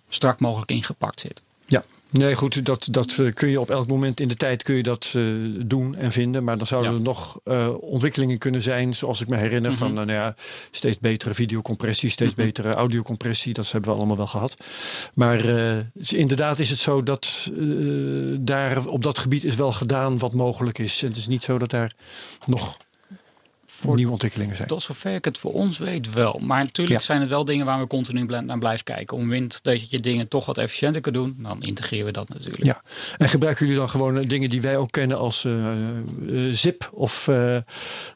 strak mogelijk ingepakt zit. Ja. Nee, goed, dat, dat uh, kun je op elk moment in de tijd kun je dat uh, doen en vinden. Maar dan zouden ja. er nog uh, ontwikkelingen kunnen zijn, zoals ik me herinner, mm -hmm. van nou ja, steeds betere videocompressie, steeds mm -hmm. betere audiocompressie. Dat hebben we allemaal wel gehad. Maar inderdaad is het zo dat daar op dat gebied is wel gedaan wat mogelijk is. En het is niet zo dat daar nog voor nieuwe ontwikkelingen zijn. Tot zover ik het voor ons weet wel. Maar natuurlijk ja. zijn het wel dingen waar we continu naar blijven kijken. Om wind dat je dingen toch wat efficiënter kan doen, dan integreren we dat natuurlijk. Ja. En gebruiken jullie dan gewoon dingen die wij ook kennen als uh, uh, zip of uh,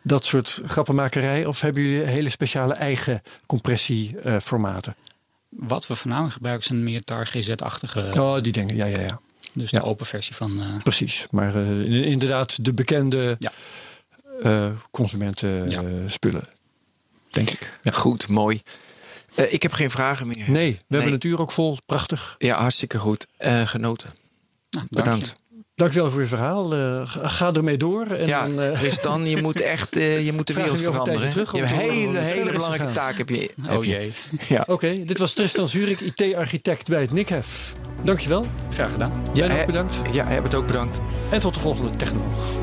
dat soort grappenmakerij? Of hebben jullie hele speciale eigen compressieformaten? wat we voornamelijk gebruiken zijn meer tar GZ-achtige. Oh, die dingen, ja, ja, ja. Dus de open versie van. Precies, maar inderdaad de bekende. Ja uh, consumentenspullen. Ja. Denk ik. Ja. Goed, mooi. Uh, ik heb geen vragen meer. Nee, we nee. hebben het uur ook vol. Prachtig. Ja, hartstikke goed. Uh, genoten. Nou, Bedankt. Dankjewel voor je verhaal. Uh, ga ermee door. En ja, dan, uh, Tristan, je moet echt uh, je moet de wereld veranderen. Terug, je hebt een hele, hele belangrijke taak. Heb je, oh heb jee. Ja. Oké, okay, dit was Tristan Zurik, IT-architect bij het NICHEF. Dankjewel. Graag gedaan. Jij ja, ook bedankt. Ja, hij het ook bedankt. En tot de volgende technoloog.